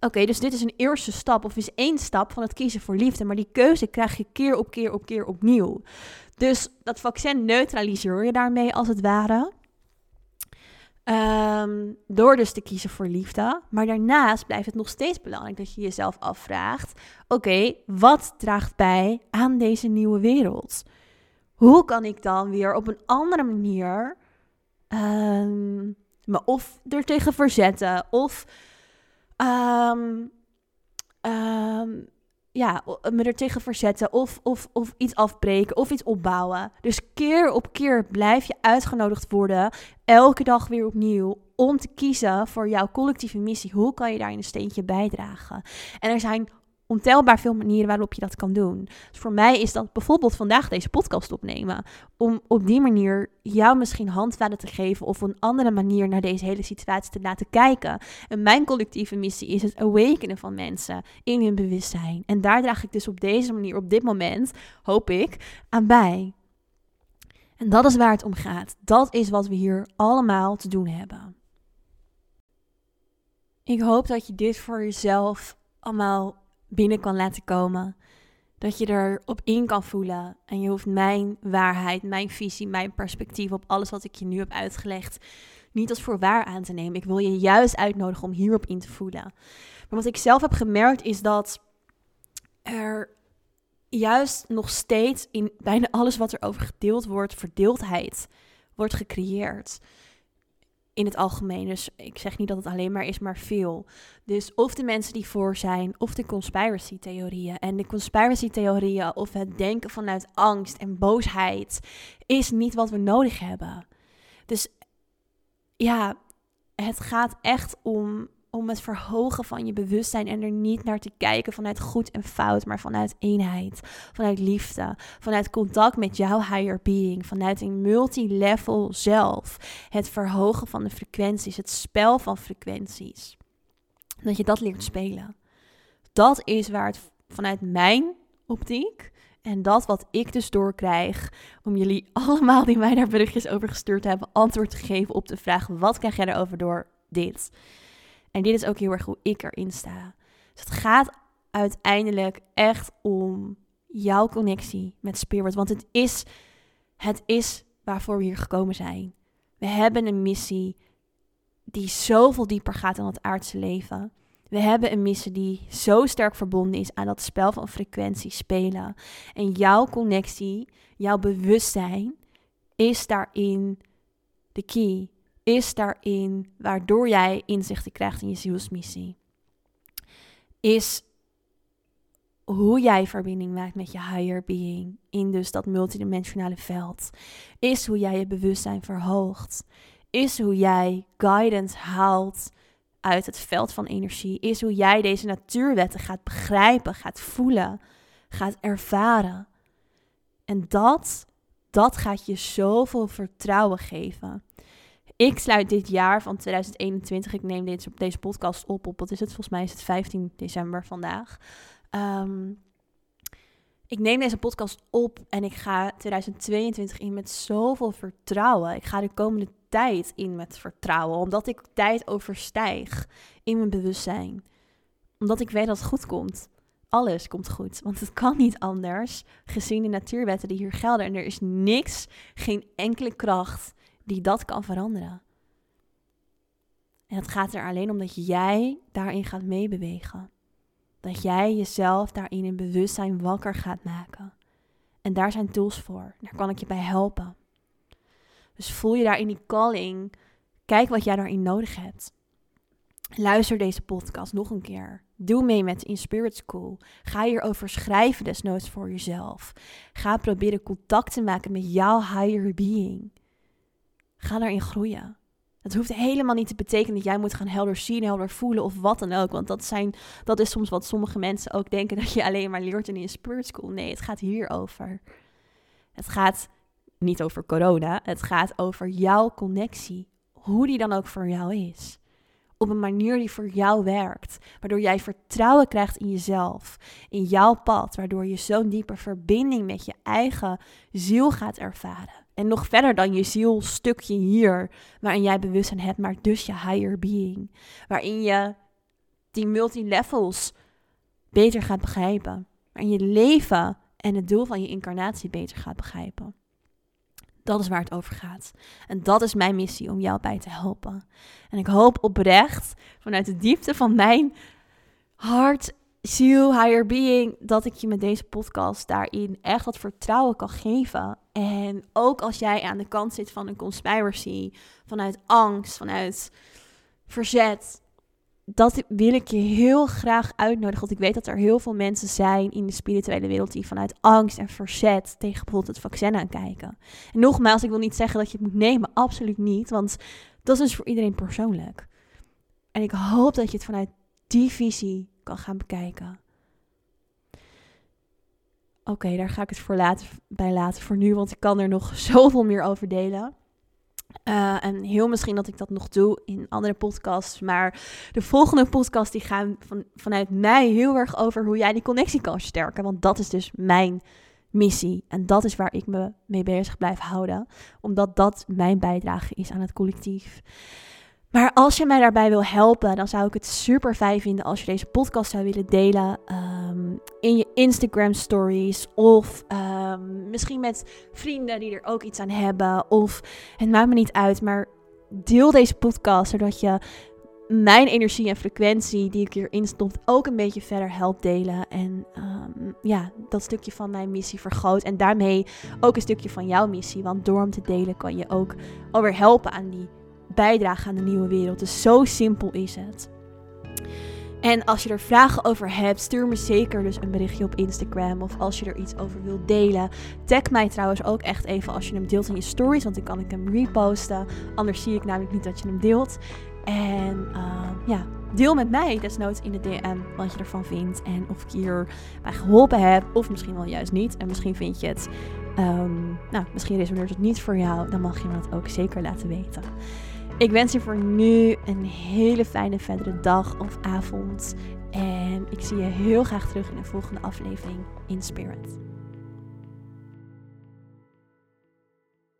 Oké, dus dit is een eerste stap of is één stap van het kiezen voor liefde. Maar die keuze krijg je keer op keer op keer opnieuw. Dus dat vaccin neutraliseer je daarmee als het ware. Ehm, door dus te kiezen voor liefde. Maar daarnaast blijft het nog steeds belangrijk dat je jezelf afvraagt: oké, wat draagt bij aan deze nieuwe wereld? Hoe kan ik dan weer op een andere manier um, me of er tegen verzetten of um, ja, me er tegen verzetten of, of, of iets afbreken of iets opbouwen. Dus keer op keer blijf je uitgenodigd worden, elke dag weer opnieuw, om te kiezen voor jouw collectieve missie. Hoe kan je daar een steentje bijdragen? En er zijn ontelbaar veel manieren waarop je dat kan doen. Dus voor mij is dat bijvoorbeeld vandaag deze podcast opnemen. Om op die manier jou misschien handvaten te geven of een andere manier naar deze hele situatie te laten kijken. En mijn collectieve missie is het awakenen van mensen in hun bewustzijn. En daar draag ik dus op deze manier, op dit moment, hoop ik, aan bij. En dat is waar het om gaat. Dat is wat we hier allemaal te doen hebben. Ik hoop dat je dit voor jezelf allemaal binnen kan laten komen. Dat je erop in kan voelen. En je hoeft mijn waarheid, mijn visie, mijn perspectief op alles wat ik je nu heb uitgelegd niet als voor waar aan te nemen. Ik wil je juist uitnodigen om hierop in te voelen. Maar wat ik zelf heb gemerkt is dat er juist nog steeds in bijna alles wat er over gedeeld wordt, verdeeldheid wordt gecreëerd in het algemeen. Dus ik zeg niet dat het alleen maar is, maar veel. Dus of de mensen die voor zijn, of de conspiracy theorieën. En de conspiracy theorieën of het denken vanuit angst en boosheid is niet wat we nodig hebben. Dus ja, het gaat echt om om het verhogen van je bewustzijn en er niet naar te kijken vanuit goed en fout, maar vanuit eenheid, vanuit liefde, vanuit contact met jouw higher being, vanuit een multilevel zelf. Het verhogen van de frequenties, het spel van frequenties. Dat je dat leert spelen. Dat is waar het vanuit mijn optiek en dat wat ik dus doorkrijg, om jullie allemaal die mij daar berichtjes over gestuurd hebben, antwoord te geven op de vraag: wat krijg jij erover door dit? En dit is ook heel erg hoe ik erin sta. Dus het gaat uiteindelijk echt om jouw connectie met Spirit. Want het is, het is waarvoor we hier gekomen zijn. We hebben een missie die zoveel dieper gaat dan het aardse leven. We hebben een missie die zo sterk verbonden is aan dat spel van frequentie spelen. En jouw connectie, jouw bewustzijn is daarin de key is daarin waardoor jij inzichten krijgt in je zielsmissie. Is hoe jij verbinding maakt met je higher being in dus dat multidimensionale veld. Is hoe jij je bewustzijn verhoogt. Is hoe jij guidance haalt uit het veld van energie. Is hoe jij deze natuurwetten gaat begrijpen, gaat voelen, gaat ervaren. En dat, dat gaat je zoveel vertrouwen geven. Ik sluit dit jaar van 2021, ik neem dit, deze podcast op op, wat is het? Volgens mij is het 15 december vandaag. Ehm, ik neem deze podcast op en ik ga 2022 in met zoveel vertrouwen. Ik ga de komende tijd in met vertrouwen, omdat ik tijd overstijg in mijn bewustzijn. Omdat ik weet dat het goed komt. alles komt goed. Want het kan niet anders, gezien de natuurwetten die hier gelden. En er is niks, geen enkele kracht die dat kan veranderen. En het gaat er alleen om dat jij daarin gaat meebewegen. Dat jij jezelf daarin in bewustzijn wakker gaat maken. En daar zijn tools voor. Daar kan ik je bij helpen. Dus voel je daarin die calling. Kijk wat jij daarin nodig hebt. Luister deze podcast nog een keer. Doe mee met In Spirit School. Ga hierover schrijven, desnoods voor jezelf. Ga proberen contact te maken met jouw higher being. Ga daarin groeien. Het hoeft helemaal niet te betekenen dat jij moet gaan helder zien, helder voelen of wat dan ook. Want dat, zijn, dat is soms wat sommige mensen ook denken dat je alleen maar leert in een spirit school. Nee, het gaat hierover. Het gaat niet over corona. Het gaat over jouw connectie. Hoe die dan ook voor jou is. Op een manier die voor jou werkt. Waardoor jij vertrouwen krijgt in jezelf. In jouw pad. Waardoor je zo'n diepe verbinding met je eigen ziel gaat ervaren. En nog verder dan je zielstukje hier, waarin jij bewustzijn hebt, maar dus je higher being. Waarin je die multilevels beter gaat begrijpen. Waarin je leven en het doel van je incarnatie beter gaat begrijpen. Dat is waar het over gaat. En dat is mijn missie om jou bij te helpen. En ik hoop oprecht, vanuit de diepte van mijn hart ziel, higher being, dat ik je met deze podcast daarin echt wat vertrouwen kan geven. En ook als jij aan de kant zit van een conspiracy, vanuit angst, vanuit verzet, dat wil ik je heel graag uitnodigen. Want ik weet dat er heel veel mensen zijn in de spirituele wereld die vanuit angst en verzet tegen bijvoorbeeld het vaccin aankijken. En nogmaals, ik wil niet zeggen dat je het moet nemen, absoluut niet, want dat is dus voor iedereen persoonlijk. En ik hoop dat je het vanuit die visie kan gaan bekijken. Oké, daar ga ik het voor later, bij laten voor nu, want ik kan er nog zoveel meer over delen. Uh, en heel misschien dat ik dat nog doe in andere podcasts. Maar de volgende podcast die gaan van, vanuit mij heel erg over hoe jij die connectie kan versterken. Want dat is dus mijn missie. En dat is waar ik me mee bezig blijf houden. Omdat dat mijn bijdrage is aan het collectief. Maar als je mij daarbij wil helpen, dan zou ik het super fijn vinden als je deze podcast zou willen delen um, in je Instagram stories. Of um, misschien met vrienden die er ook iets aan hebben. Of het maakt me niet uit, maar deel deze podcast zodat je mijn energie en frequentie die ik hierin stond ook een beetje verder helpt delen. En um, ja, dat stukje van mijn missie vergroot. En daarmee ook een stukje van jouw missie. Want door hem te delen kan je ook alweer helpen aan die bijdragen aan de nieuwe wereld. Dus zo simpel is het. En als je er vragen over hebt, stuur me zeker dus een berichtje op Instagram. Of als je er iets over wilt delen. Tag mij trouwens ook echt even als je hem deelt in je stories. Want dan kan ik hem reposten. Anders zie ik namelijk niet dat je hem deelt. En uh, ja, deel met mij desnoods in de DM wat je ervan vindt. En of ik hierbij geholpen heb. Of misschien wel juist niet. En misschien vind je het... Um, nou, misschien resoneert het niet voor jou. Dan mag je me dat ook zeker laten weten. Ik wens je voor nu een hele fijne verdere dag of avond. En ik zie je heel graag terug in de volgende aflevering in Spirit.